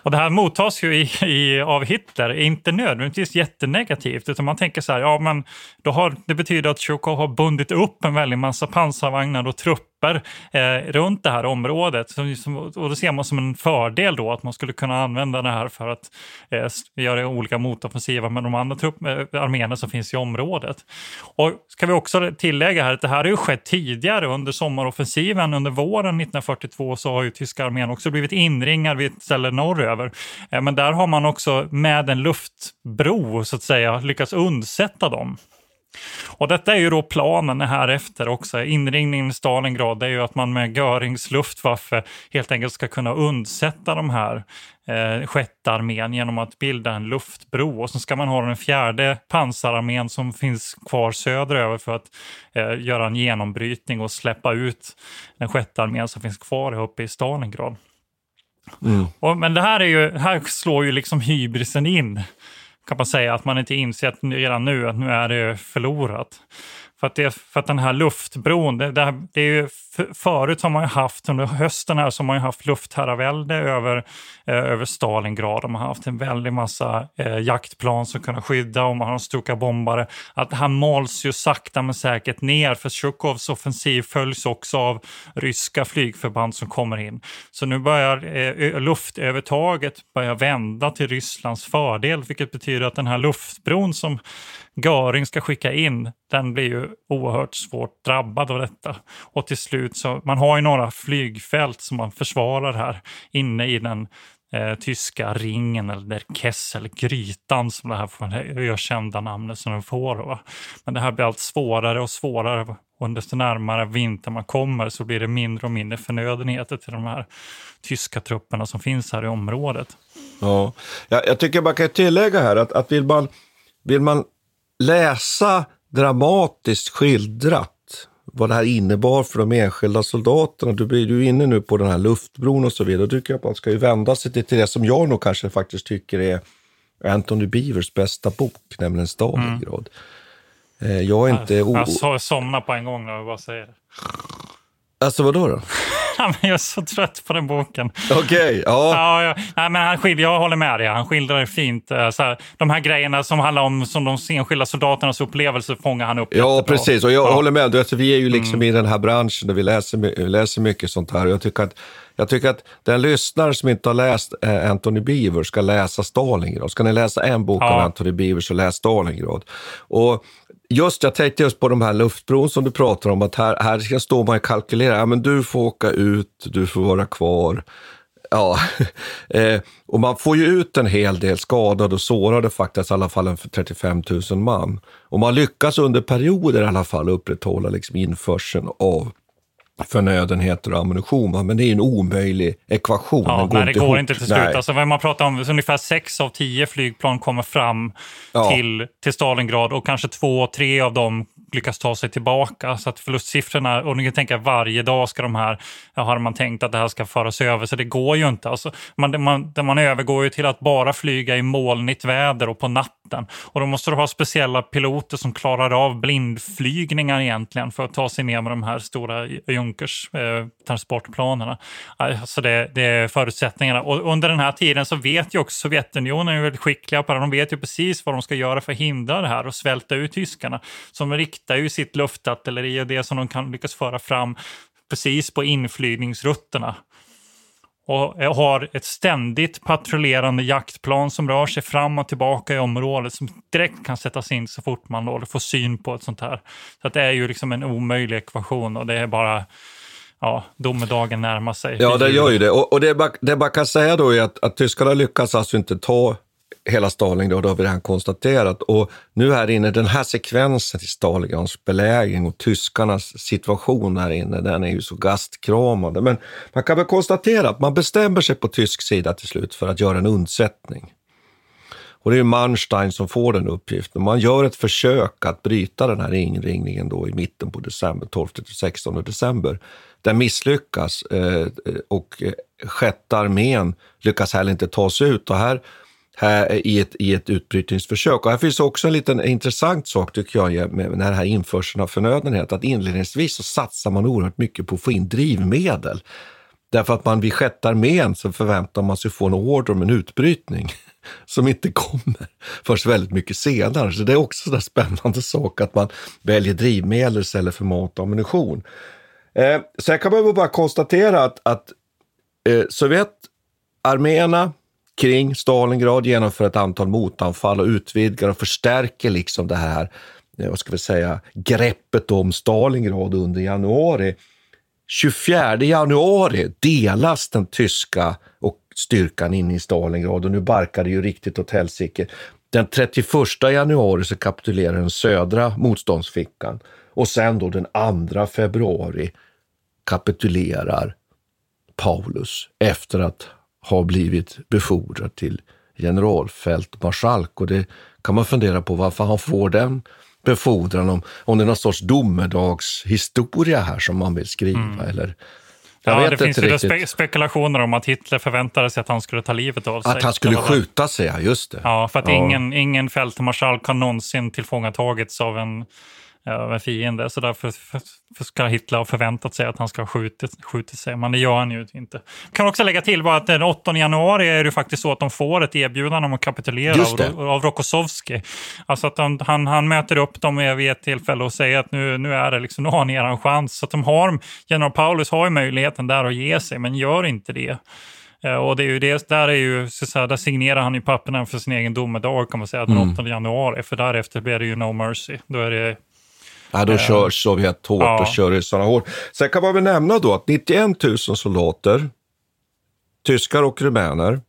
Och det här mottas ju i, i, av Hitler, inte nödvändigtvis jättenegativt, utan man tänker så här, ja men då har, det betyder att Tjukov har bundit upp en väldig massa pansarvagnar och trupper trupper eh, runt det här området. Som, som, och det ser man som en fördel då att man skulle kunna använda det här för att eh, göra olika motoffensiva med de andra trupp, eh, arméerna som finns i området. Och ska vi också tillägga här att det här har ju skett tidigare under sommaroffensiven under våren 1942 så har ju tyska armén också blivit inringad vid ett ställe norröver. Eh, men där har man också med en luftbro så att säga lyckats undsätta dem. Och detta är ju då planen här efter också. Inringningen i Stalingrad är ju att man med Görings luftwaffe helt enkelt ska kunna undsätta de här eh, sjätte armén genom att bilda en luftbro. Och så ska man ha den fjärde pansararmén som finns kvar söderöver för att eh, göra en genombrytning och släppa ut den sjätte armén som finns kvar uppe i Stalingrad. Mm. Och, men det här, är ju, här slår ju liksom hybrisen in kan man säga att man inte inser att redan nu att nu är det förlorat. För att, det, för att den här luftbron, det, det, det är ju förut har man ju haft, under hösten här så har man ju haft luftherravälde över, eh, över Stalingrad. Man har haft en väldig massa eh, jaktplan som kunnat skydda och man har Stuka-bombare. Att det här mals ju sakta men säkert ner för Tjukovs offensiv följs också av ryska flygförband som kommer in. Så nu börjar eh, luftövertaget börja vända till Rysslands fördel vilket betyder att den här luftbron som Göring ska skicka in, den blir ju oerhört svårt drabbad av detta. Och till slut så, man har ju några flygfält som man försvarar här inne i den eh, tyska ringen eller der Kessel, grytan som det här får det ökända namnet som den får. Va? Men det här blir allt svårare och svårare och desto närmare vintern man kommer så blir det mindre och mindre förnödenheter till de här tyska trupperna som finns här i området. Ja, jag, jag tycker man kan tillägga här att, att vill, man, vill man läsa dramatiskt skildrat vad det här innebar för de enskilda soldaterna. Du blir ju inne nu på den här luftbron och så vidare. Då tycker jag att man ska ju vända sig till, det som jag nog kanske faktiskt tycker är Anthony Beavers bästa bok, nämligen Stalingrad. Mm. Eh, jag är inte... Jag, somnar på en gång när jag bara säger det. Alltså vadå då? jag är så trött på den boken. Okej, okay, ja. ja, ja. Nej, men han skildrar, jag håller med dig, han skildrar det fint. Eh, så här, de här grejerna som handlar om som de enskilda soldaternas upplevelser fångar han upp. Ja, precis. Och jag ja. håller med. Alltså, vi är ju liksom mm. i den här branschen där vi läser, läser mycket sånt här. Jag tycker att jag tycker att den lyssnare som inte har läst eh, Anthony Beaver ska läsa Stalingrad. Ska ni läsa en bok ja. av Anthony Beaver så läs Stalingrad. Och just, jag tänkte just på de här luftbron som du pratar om, att här, här ska stå man och kalkylera. Ja, men du får åka ut, du får vara kvar. Ja, eh, och man får ju ut en hel del skadade och sårade faktiskt, i alla fall 35 000 man. Och man lyckas under perioder i alla fall upprätthålla liksom införseln av förnödenheter och ammunition. Men det är en omöjlig ekvation. Ja, går nej, det går ihop. inte till slut. Alltså, man pratar om ungefär sex av tio flygplan kommer fram ja. till, till Stalingrad och kanske två, tre av dem lyckas ta sig tillbaka. Så att förlustsiffrorna, och ni kan tänka varje dag ska de här, har man tänkt att det här ska föras över, så det går ju inte. Alltså, man, man, man övergår ju till att bara flyga i molnigt väder och på natten. Och då måste du ha speciella piloter som klarar av blindflygningar egentligen för att ta sig ner med de här stora Junkers eh, transportplanerna. Alltså det, det är förutsättningarna. Och under den här tiden så vet ju också Sovjetunionen är väldigt skickliga på det. De vet ju precis vad de ska göra för att hindra det här och svälta ut tyskarna. Så de riktar ju sitt luftartilleri och det som de kan lyckas föra fram precis på inflygningsrutterna och eh, har ett ständigt patrullerande jaktplan som rör sig fram och tillbaka i området som direkt kan sättas in så fort man då får syn på ett sånt här. Så att det är ju liksom en omöjlig ekvation och det är bara ja, domedagen närmar sig. Ja, det gör ju det. Och, och det, man, det man kan säga då är att, att tyskarna lyckas alltså inte ta hela Stalingrad, det har vi redan konstaterat. Och nu här inne, den här sekvensen i Stalingrads belägring och tyskarnas situation här inne, den är ju så gastkramande. Men man kan väl konstatera att man bestämmer sig på tysk sida till slut för att göra en undsättning. Och det är Manstein som får den uppgiften. Man gör ett försök att bryta den här inringningen då i mitten på december, 12 16 december. Den misslyckas eh, och eh, sjätte armén lyckas heller inte ta sig ut. Och här här eh, i ett, i ett utbrytningsförsök. Och här finns också en liten intressant sak tycker jag med den här införseln av förnödenhet. Att inledningsvis så satsar man oerhört mycket på att få in drivmedel. Därför att man vid sjätte armén så förväntar man sig få en order om en utbrytning som inte kommer först väldigt mycket senare. Så det är också en spännande sak att man väljer drivmedel istället för mat och ammunition. Eh, sen kan man bara konstatera att, att eh, Sovjetarméerna kring Stalingrad, genomför ett antal motanfall och utvidgar och förstärker liksom det här eh, vad ska vi säga, greppet om Stalingrad under januari. 24 januari delas den tyska och styrkan in i Stalingrad och nu barkar det ju riktigt åt helsike. Den 31 januari så kapitulerar den södra motståndsfickan och sen då den 2 februari kapitulerar Paulus efter att har blivit befordrad till generalfältmarskalk. Och det kan man fundera på varför han får den befordran, om, om det är någon sorts domedagshistoria här som man vill skriva. Mm. Eller, jag ja, det finns ju spe spekulationer om att Hitler förväntade sig att han skulle ta livet av sig. Att han skulle skjuta sig, ja just det. Ja, för att ja. ingen, ingen fältmarskalk har någonsin tillfångatagits av en av en fiende. Så därför ska Hitler ha förväntat sig att han ska ha skjutit, skjutit sig, men det gör han ju inte. Kan också lägga till bara att den 8 januari är det faktiskt så att de får ett erbjudande om att kapitulera av, av Rokossovski. Alltså att han, han, han möter upp dem vid ett tillfälle och säger att nu, nu är det liksom, nu har ni er chans. Så att de har, general Paulus har ju möjligheten där att ge sig, men gör inte det. Eh, och det är ju det, där, är ju, så säga, där signerar han ju papperna för sin egen domedag kan man säga, den 8 mm. januari. För därefter blir det ju no mercy. Då är det Ja, då kör Sovjet hårt ja. och kör ryssarna hårt. Sen kan man väl nämna då att 91 000 soldater, tyskar och rumäner,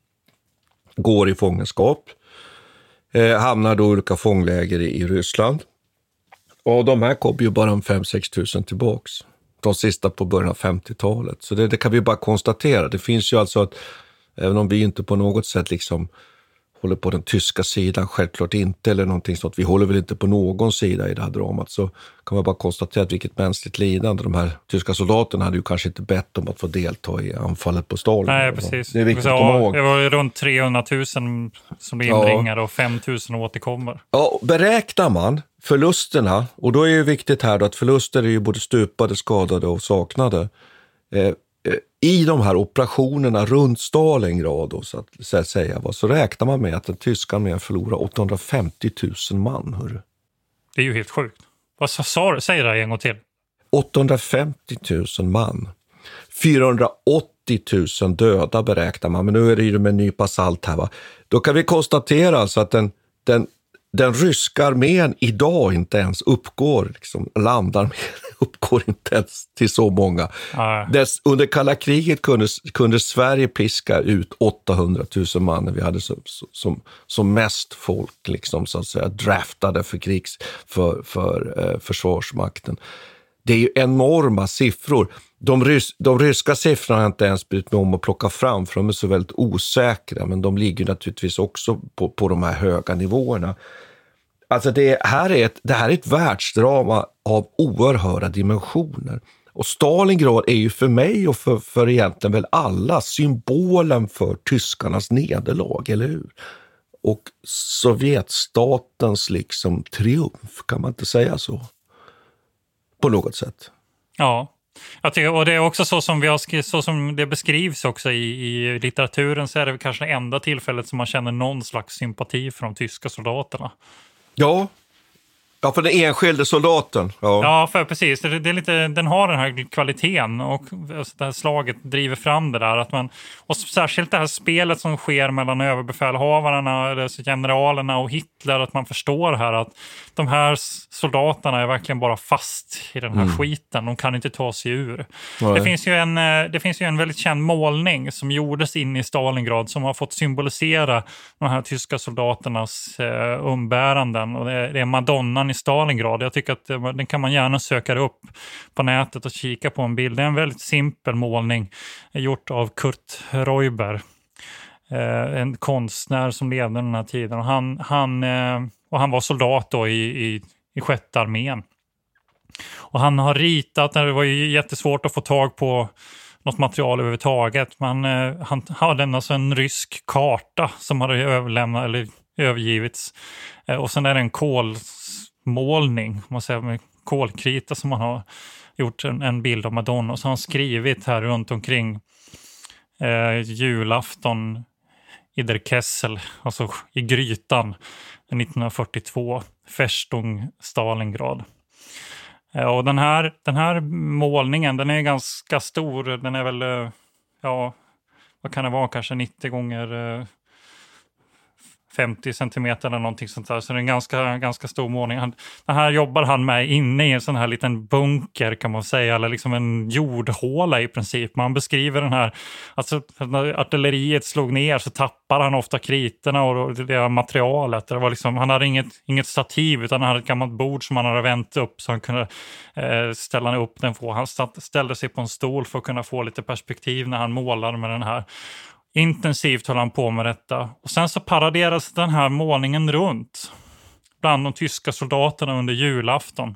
går i fångenskap. Eh, hamnar då i olika fångläger i, i Ryssland. Och de här kom ju bara 5-6 000 tillbaks. De sista på början av 50-talet. Så det, det, kan vi bara konstatera. Det finns ju alltså att, även om vi inte på något sätt liksom håller på den tyska sidan, självklart inte, eller någonting sånt. Vi håller väl inte på någon sida i det här dramat. Så kan man bara konstatera att vilket mänskligt lidande. De här tyska soldaterna hade ju kanske inte bett om att få delta i anfallet på Stalin. Nej, precis. Det är viktigt att komma ihåg. Det var ju runt 300 000 som blev inringade ja. och 5 000 återkommer. Ja, beräknar man förlusterna, och då är det viktigt här då att förluster är ju både stupade, skadade och saknade. I de här operationerna runt Stalingrad, då, så, att, så att säga, så räknar man med att den tyska armén förlorar 850 000 man. Hörru. Det är ju helt sjukt. Vad sa du? Säg det en gång till. 850 000 man. 480 000 döda beräknar man, men nu är det ju med en nypa salt här. Va? Då kan vi konstatera alltså att den, den, den ryska armén idag inte ens uppgår, liksom, landarmén uppgår inte ens till så många. Dess, under kalla kriget kunde, kunde Sverige piska ut 800 000 man vi hade som, som, som mest folk liksom, så att säga, draftade för, krigs, för, för eh, Försvarsmakten. Det är ju enorma siffror. De, rys de ryska siffrorna har jag inte ens brytt mig om att plocka fram, för de är så väldigt osäkra, men de ligger naturligtvis också på, på de här höga nivåerna. Alltså det här, är ett, det här är ett världsdrama av oerhörda dimensioner. Och Stalingrad är ju för mig och för, för egentligen väl alla symbolen för tyskarnas nederlag, eller hur? Och Sovjetstatens liksom triumf, kan man inte säga så? På något sätt. Ja, jag tycker, och det är också så som, vi har, så som det beskrivs också i, i litteraturen så är det kanske det enda tillfället som man känner någon slags sympati för de tyska soldaterna. Ja, Ja, för den enskilde soldaten. Ja, ja för precis. Det, det, är lite, den har den här kvaliteten och det här slaget driver fram det där. Att man, och särskilt det här spelet som sker mellan överbefälhavarna, alltså generalerna och Hitler. Att man förstår här att de här soldaterna är verkligen bara fast i den här mm. skiten. De kan inte ta sig ur. Det finns, ju en, eh, det finns ju en väldigt känd målning som gjordes in i Stalingrad som har fått symbolisera de här tyska soldaternas eh, umbäranden. Och det, det är Madonnan i Stalingrad. Jag tycker att eh, den kan man gärna söka upp på nätet och kika på en bild. Det är en väldigt simpel målning eh, gjort av Kurt Reuber. Eh, en konstnär som levde den här tiden. Och han, han, och han var soldat då i, i, i sjätte armén. Och han har ritat, det var ju jättesvårt att få tag på något material överhuvudtaget. Men eh, han hade alltså en rysk karta som hade överlämnat, eller övergivits. Eh, och sen är det en kol, målning, man säger, med kolkrita som man har gjort en, en bild av Madonna. Och så har han skrivit här runt omkring eh, julafton i der Kessel, alltså i grytan 1942, Festung Stalingrad. Eh, och den här, den här målningen, den är ganska stor. Den är väl, eh, ja, vad kan det vara, kanske 90 gånger eh, 50 centimeter eller någonting sånt där. Så det är en ganska, ganska stor målning. Han, den här jobbar han med inne i en sån här liten bunker kan man säga, eller liksom en jordhåla i princip. Man beskriver den här, alltså när artilleriet slog ner så tappade han ofta kriterna och det materialet. Det var liksom, han hade inget, inget stativ utan han hade ett gammalt bord som han hade vänt upp så han kunde eh, ställa upp den på. Han ställde sig på en stol för att kunna få lite perspektiv när han målade med den här. Intensivt höll han på med detta. Och sen så paraderades den här målningen runt bland de tyska soldaterna under julafton.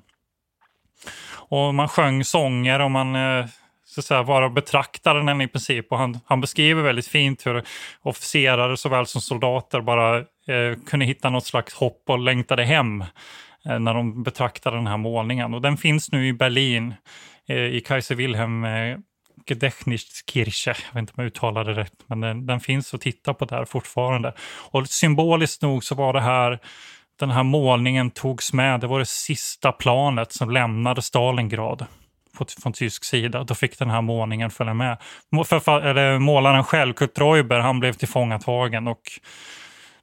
Och man sjöng sånger och man eh, så att säga, bara betraktade den i princip. Och han, han beskriver väldigt fint hur officerare såväl som soldater bara eh, kunde hitta något slags hopp och längtade hem eh, när de betraktade den här målningen. Och den finns nu i Berlin eh, i Kaiser Wilhelm eh, Gedächtniskirche, jag vet inte om jag uttalade det rätt, men den, den, finns att titta på där fortfarande. Och symboliskt nog så var det här, den här målningen togs med, det var det sista planet som lämnade Stalingrad på, från tysk sida. Då fick den här målningen följa med. För, eller, målaren själv, Kurt Reuber, han blev tillfångatagen och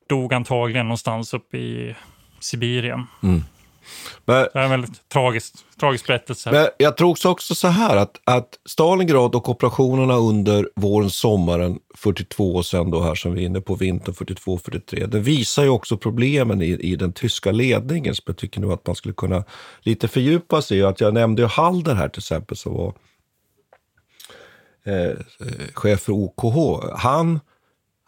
dog antagligen någonstans uppe i Sibirien. Mm. Men, det är en väldigt tragisk, tragisk berättelse. Men jag tror också så här att, att Stalingrad och operationerna under våren, sommaren 42 och sen då här som vi är inne på vintern 42-43, det visar ju också problemen i, i den tyska ledningen som jag tycker nu att man skulle kunna lite fördjupa sig i. Att jag nämnde ju Halder här till exempel som var eh, chef för OKH. Han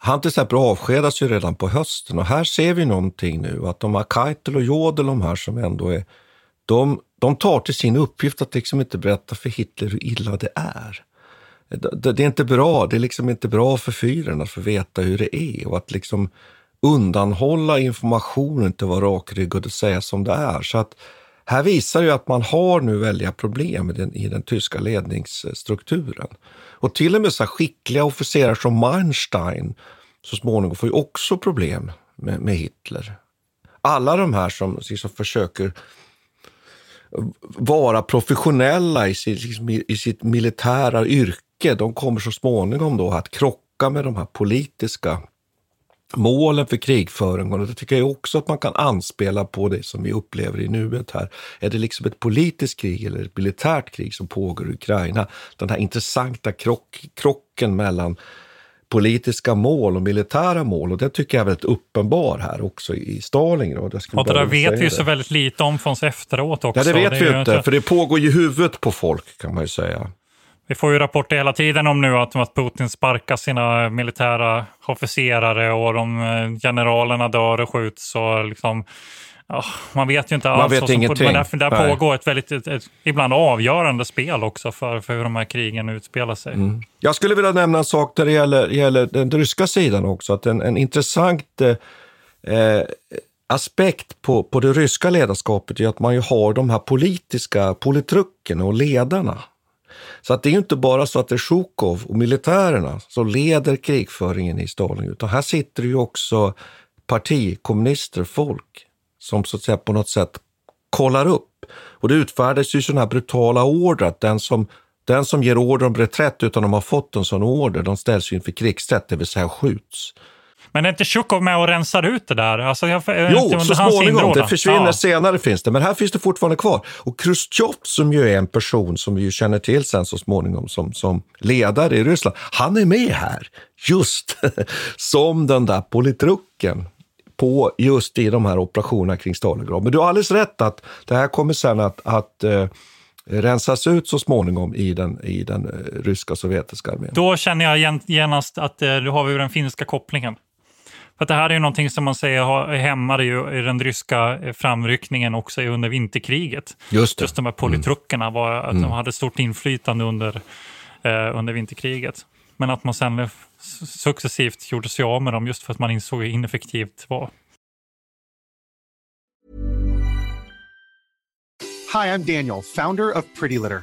han till exempel avskedas ju redan på hösten och här ser vi någonting nu att de här Keitel och Jodel, de här som ändå är, de, de tar till sin uppgift att liksom inte berätta för Hitler hur illa det är. Det, det är inte bra, det är liksom inte bra för fyren att få veta hur det är och att liksom undanhålla information, och inte vara rakryggad och säga som det är. Så att här visar ju att man har nu väldiga problem i den, i den tyska ledningsstrukturen. Och till och med så skickliga officerare som Manstein så småningom får ju också problem med, med Hitler. Alla de här som liksom försöker vara professionella i sitt, liksom, i sitt militära yrke, de kommer så småningom då att krocka med de här politiska målen för krigföringen. Och det tycker jag också att man kan anspela på det som vi upplever i nuet här. Är det liksom ett politiskt krig eller ett militärt krig som pågår i Ukraina? Den här intressanta krock, krocken mellan politiska mål och militära mål och det tycker jag är väldigt uppenbar här också i Stalingrad. Och det där vet vi ju så väldigt lite om från efteråt också. Ja, det vet det vi ju inte, för det pågår ju huvudet på folk kan man ju säga. Vi får ju rapporter hela tiden om nu att, att Putin sparkar sina militära officerare och de eh, generalerna dör och skjuts. Och liksom, ja, man vet ju inte alls. Man vet ingenting. Men där, där pågår ett väldigt, ett, ett, ibland avgörande spel också för, för hur de här krigen utspelar sig. Mm. Jag skulle vilja nämna en sak där det gäller, gäller den ryska sidan också. Att en, en intressant eh, eh aspekt på, på det ryska ledarskapet är att man ju har de här politiska politrucken och ledarna så att det är inte bara så att det är Sjukov och militärerna som leder krigföringen i Stalin, utan här sitter ju också partikommunister, folk, som så att säga på något sätt kollar upp. Och det utfärdas ju sådana här brutala order att den som, den som ger order om reträtt utan att de har fått en sån order, de ställs ju inför krigsrätt, det vill säga skjuts. Men är inte Tjukov med och rensar ut det där? Alltså, jag, jo, så småningom. Det försvinner ja. senare finns det, men här finns det fortfarande kvar. Och Khrushchev som ju är en person som vi ju känner till sen så småningom som, som ledare i Ryssland, han är med här just som den där politrucken på just i de här operationerna kring Stalingrad. Men du har alldeles rätt att det här kommer sen att, att eh, rensas ut så småningom i den, i den eh, ryska sovjetiska armén. Då känner jag genast att eh, du har vi den finska kopplingen. För det här är ju någonting som man säger hämmade ju i den ryska eh, framryckningen också under vinterkriget. Just, det. Just de här politruckerna, mm. var att mm. de hade stort inflytande under, eh, under vinterkriget. Men att man sen successivt gjorde sig av med dem just för att man insåg hur ineffektivt det var. Hi, I'm Daniel, founder of Pretty Litter.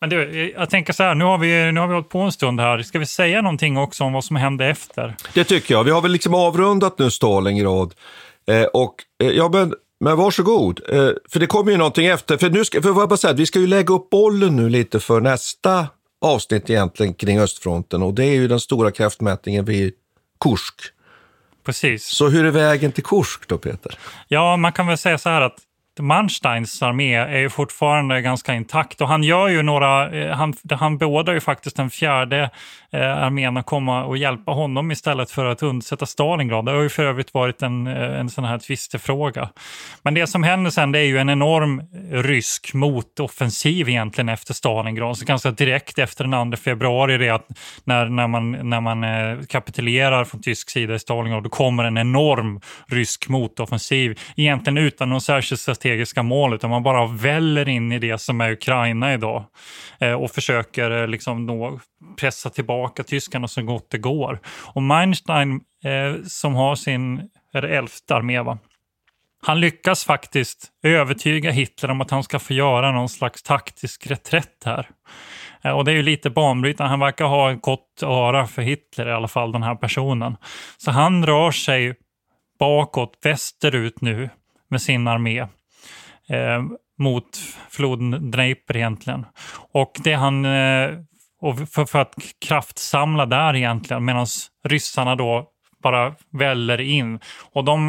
Men du, jag tänker så här, nu har, vi, nu har vi hållit på en stund här. Ska vi säga någonting också om vad som hände efter? Det tycker jag. Vi har väl liksom avrundat nu Stalingrad. Eh, och, eh, ja, men, men varsågod, eh, för det kommer ju någonting efter. För nu ska, för vad bara säga, vi ska ju lägga upp bollen nu lite för nästa avsnitt egentligen kring östfronten och det är ju den stora kraftmätningen vid Kursk. Precis. Så hur är vägen till Kursk då, Peter? Ja, man kan väl säga så här att Mansteins armé är ju fortfarande ganska intakt och han gör ju några, eh, han, han beordrar ju faktiskt den fjärde eh, armén att komma och hjälpa honom istället för att undsätta Stalingrad. Det har ju för övrigt varit en, eh, en sån här tvistefråga. Men det som händer sen det är ju en enorm rysk motoffensiv egentligen efter Stalingrad. Så ganska direkt efter den 2 februari, det att när, när man, när man eh, kapitulerar från tysk sida i Stalingrad, då kommer en enorm rysk motoffensiv. Egentligen utan någon särskild strategiska mål, utan man bara väller in i det som är Ukraina idag. Eh, och försöker eh, liksom nå, pressa tillbaka tyskarna så gott det går. Och Meinstein, eh, som har sin, är det elfte armé va? Han lyckas faktiskt övertyga Hitler om att han ska få göra någon slags taktisk reträtt här. Eh, och det är ju lite banbrytande. Han verkar ha ett gott öra för Hitler i alla fall, den här personen. Så han rör sig bakåt, västerut nu med sin armé. Eh, mot floden Dnepr egentligen. Och det han... Eh, och för, för att kraftsamla där egentligen, medan ryssarna då bara väller in. Och de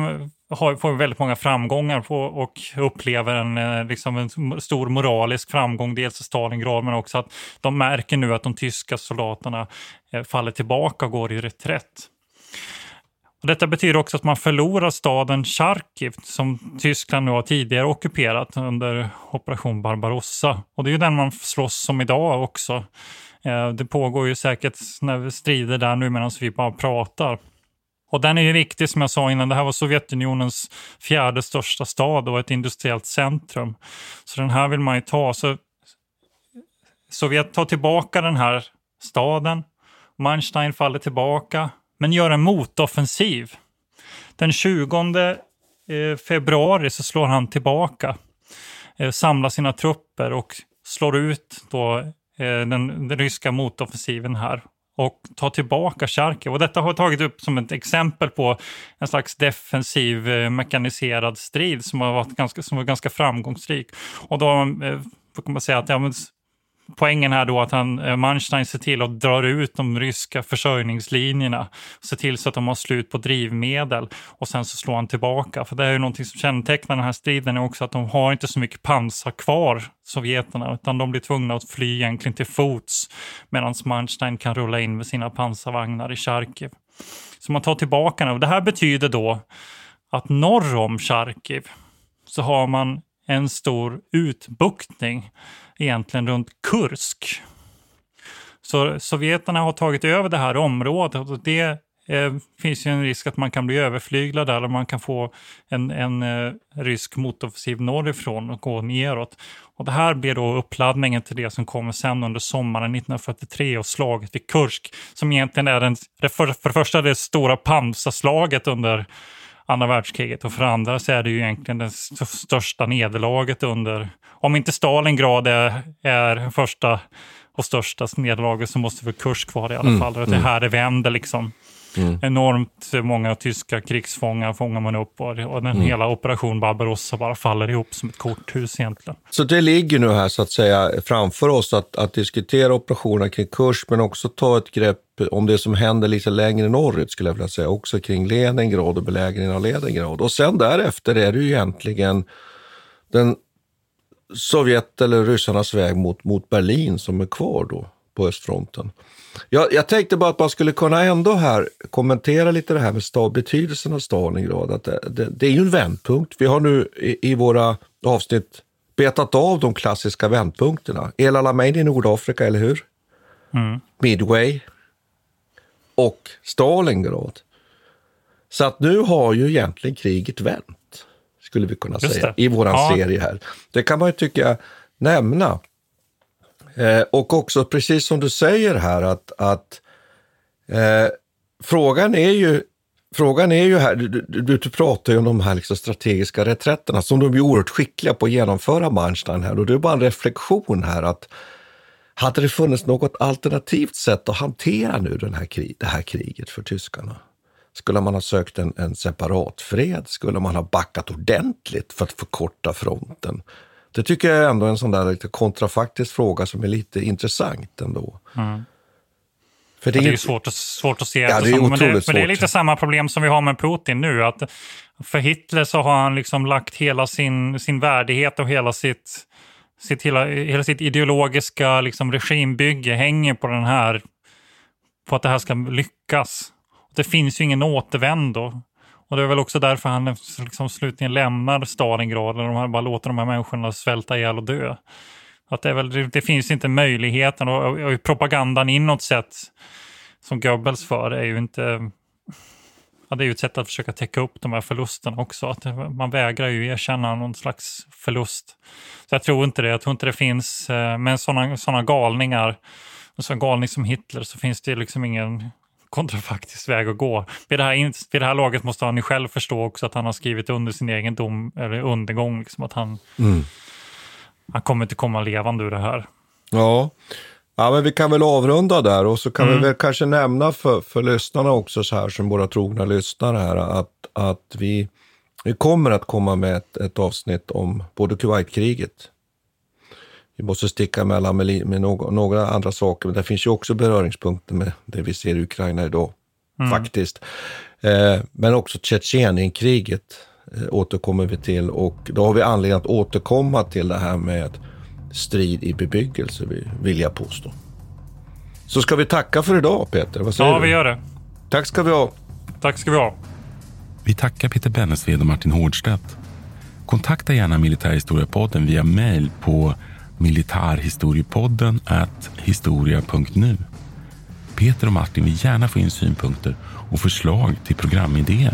har, får väldigt många framgångar på, och upplever en, eh, liksom en stor moralisk framgång, dels i Stalingrad men också att de märker nu att de tyska soldaterna eh, faller tillbaka och går i reträtt. Och detta betyder också att man förlorar staden Charkiv som Tyskland nu har tidigare ockuperat under operation Barbarossa. Och det är ju den man slåss om idag också. Eh, det pågår ju säkert strider där nu medan vi bara pratar. Och den är ju viktig som jag sa innan, det här var Sovjetunionens fjärde största stad och ett industriellt centrum. Så den här vill man ju ta. Så Sovjet tar tillbaka den här staden, Manstein faller tillbaka, men gör en motoffensiv. Den 20 eh, februari så slår han tillbaka, eh, samlar sina trupper och slår ut då eh, den, den ryska motoffensiven här och tar tillbaka Charkiv. Och detta har jag tagit upp som ett exempel på en slags defensiv mekaniserad strid som har varit ganska, som var ganska framgångsrik. Och då kan man säga att ja, men, poängen här då att han, eh, Manstein ser till att dra ut de ryska försörjningslinjerna, ser till så att de har slut på drivmedel och sen så slår han tillbaka. För det är ju någonting som kännetecknar den här striden är också att de har inte så mycket pansar kvar, sovjeterna, utan de blir tvungna att fly egentligen till fots medan Manstein kan rulla in med sina pansarvagnar i Charkiv. Så man tar tillbaka den. Det här betyder då att norr om Charkiv så har man en stor utbuktning egentligen runt Kursk. Så sovjeterna har tagit över det här området och det eh, finns ju en risk att man kan bli överflyglad där och man kan få en, en eh, rysk motoffensiv norrifrån och gå neråt. Och det här blir då uppladdningen till det som kommer sen under sommaren 1943 och slaget vid Kursk som egentligen är den, för, för det första det stora pansarslaget under andra världskriget och för andra så är det ju egentligen det största nederlaget under, om inte Stalingrad är, är första och största nederlaget så måste vi kurs kvar i alla mm. fall. Det mm. här det vänder liksom. Mm. Enormt många tyska krigsfångar fångar man upp och, och den mm. hela operation Barbarossa bara faller ihop som ett korthus egentligen. Så det ligger nu här så att säga framför oss att, att diskutera operationen kring kurs men också ta ett grepp om det som händer lite längre norrut skulle jag vilja säga, också kring Leningrad och belägringen av Leningrad. Och sen därefter är det ju egentligen den Sovjet eller ryssarnas väg mot, mot Berlin som är kvar då på östfronten. Jag, jag tänkte bara att man skulle kunna ändå här kommentera lite det här med stav, betydelsen av Stalingrad. Att det, det, det, är ju en vändpunkt. Vi har nu i, i våra avsnitt betat av de klassiska vändpunkterna. El Alamein i Nordafrika, eller hur? Mm. Midway och Stalingrad. Så att nu har ju egentligen kriget vänt, skulle vi kunna säga, i våran ja. serie här. Det kan man ju tycka nämna. Eh, och också precis som du säger här att, att eh, frågan är ju Frågan är ju här, du, du, du pratar ju om de här liksom strategiska reträtterna som de är oerhört skickliga på att genomföra Manstein här och det är bara en reflektion här att hade det funnits något alternativt sätt att hantera nu den här krig, det här kriget för tyskarna? Skulle man ha sökt en, en separat fred? Skulle man ha backat ordentligt för att förkorta fronten? Det tycker jag är ändå en sån där lite kontrafaktisk fråga som är lite intressant ändå. Mm. För det, är, det är svårt, att, svårt att se. Ja, det är men, det, men det är lite samma problem som vi har med Putin nu. Att för Hitler så har han liksom lagt hela sin, sin värdighet och hela sitt, sitt, hela, hela sitt ideologiska liksom regimbygge hänger på den här på att det här ska lyckas. Det finns ju ingen återvändo. Och det är väl också därför han liksom slutligen lämnar Stalingrad. Och de bara låter de här människorna svälta ihjäl och dö. Att det, är väl, det finns inte möjligheten och, och propagandan inåt sett som Goebbels för är ju inte... Ja, det är ju ett sätt att försöka täcka upp de här förlusterna också. Att man vägrar ju erkänna någon slags förlust. Så jag tror inte det. Jag tror inte det finns, eh, med sådana såna galningar, en sån galning som Hitler, så finns det liksom ingen kontrafaktisk väg att gå. Vid det, här, vid det här laget måste han ju själv förstå också att han har skrivit under sin egen dom, eller undergång, liksom att han, mm. han kommer inte komma levande ur det här. Ja. Ja, men vi kan väl avrunda där och så kan mm. vi väl kanske nämna för, för lyssnarna också så här, som våra trogna lyssnare här, att, att vi, vi kommer att komma med ett, ett avsnitt om både Kuwaitkriget vi måste sticka emellan med, med några, några andra saker, men det finns ju också beröringspunkter med det vi ser i Ukraina idag, mm. faktiskt. Eh, men också Tjetjenienkriget eh, återkommer vi till och då har vi anledning att återkomma till det här med strid i bebyggelse, vill jag påstå. Så ska vi tacka för idag, Peter? Vad säger ja, du? vi gör det. Tack ska vi ha. Tack ska vi ha. Vi tackar Peter Bennesved och Martin Hårdstedt. Kontakta gärna Militärhistoriepodden via mail på militarhistoriepodden historia.nu. Peter och Martin vill gärna få in synpunkter och förslag till programidéer.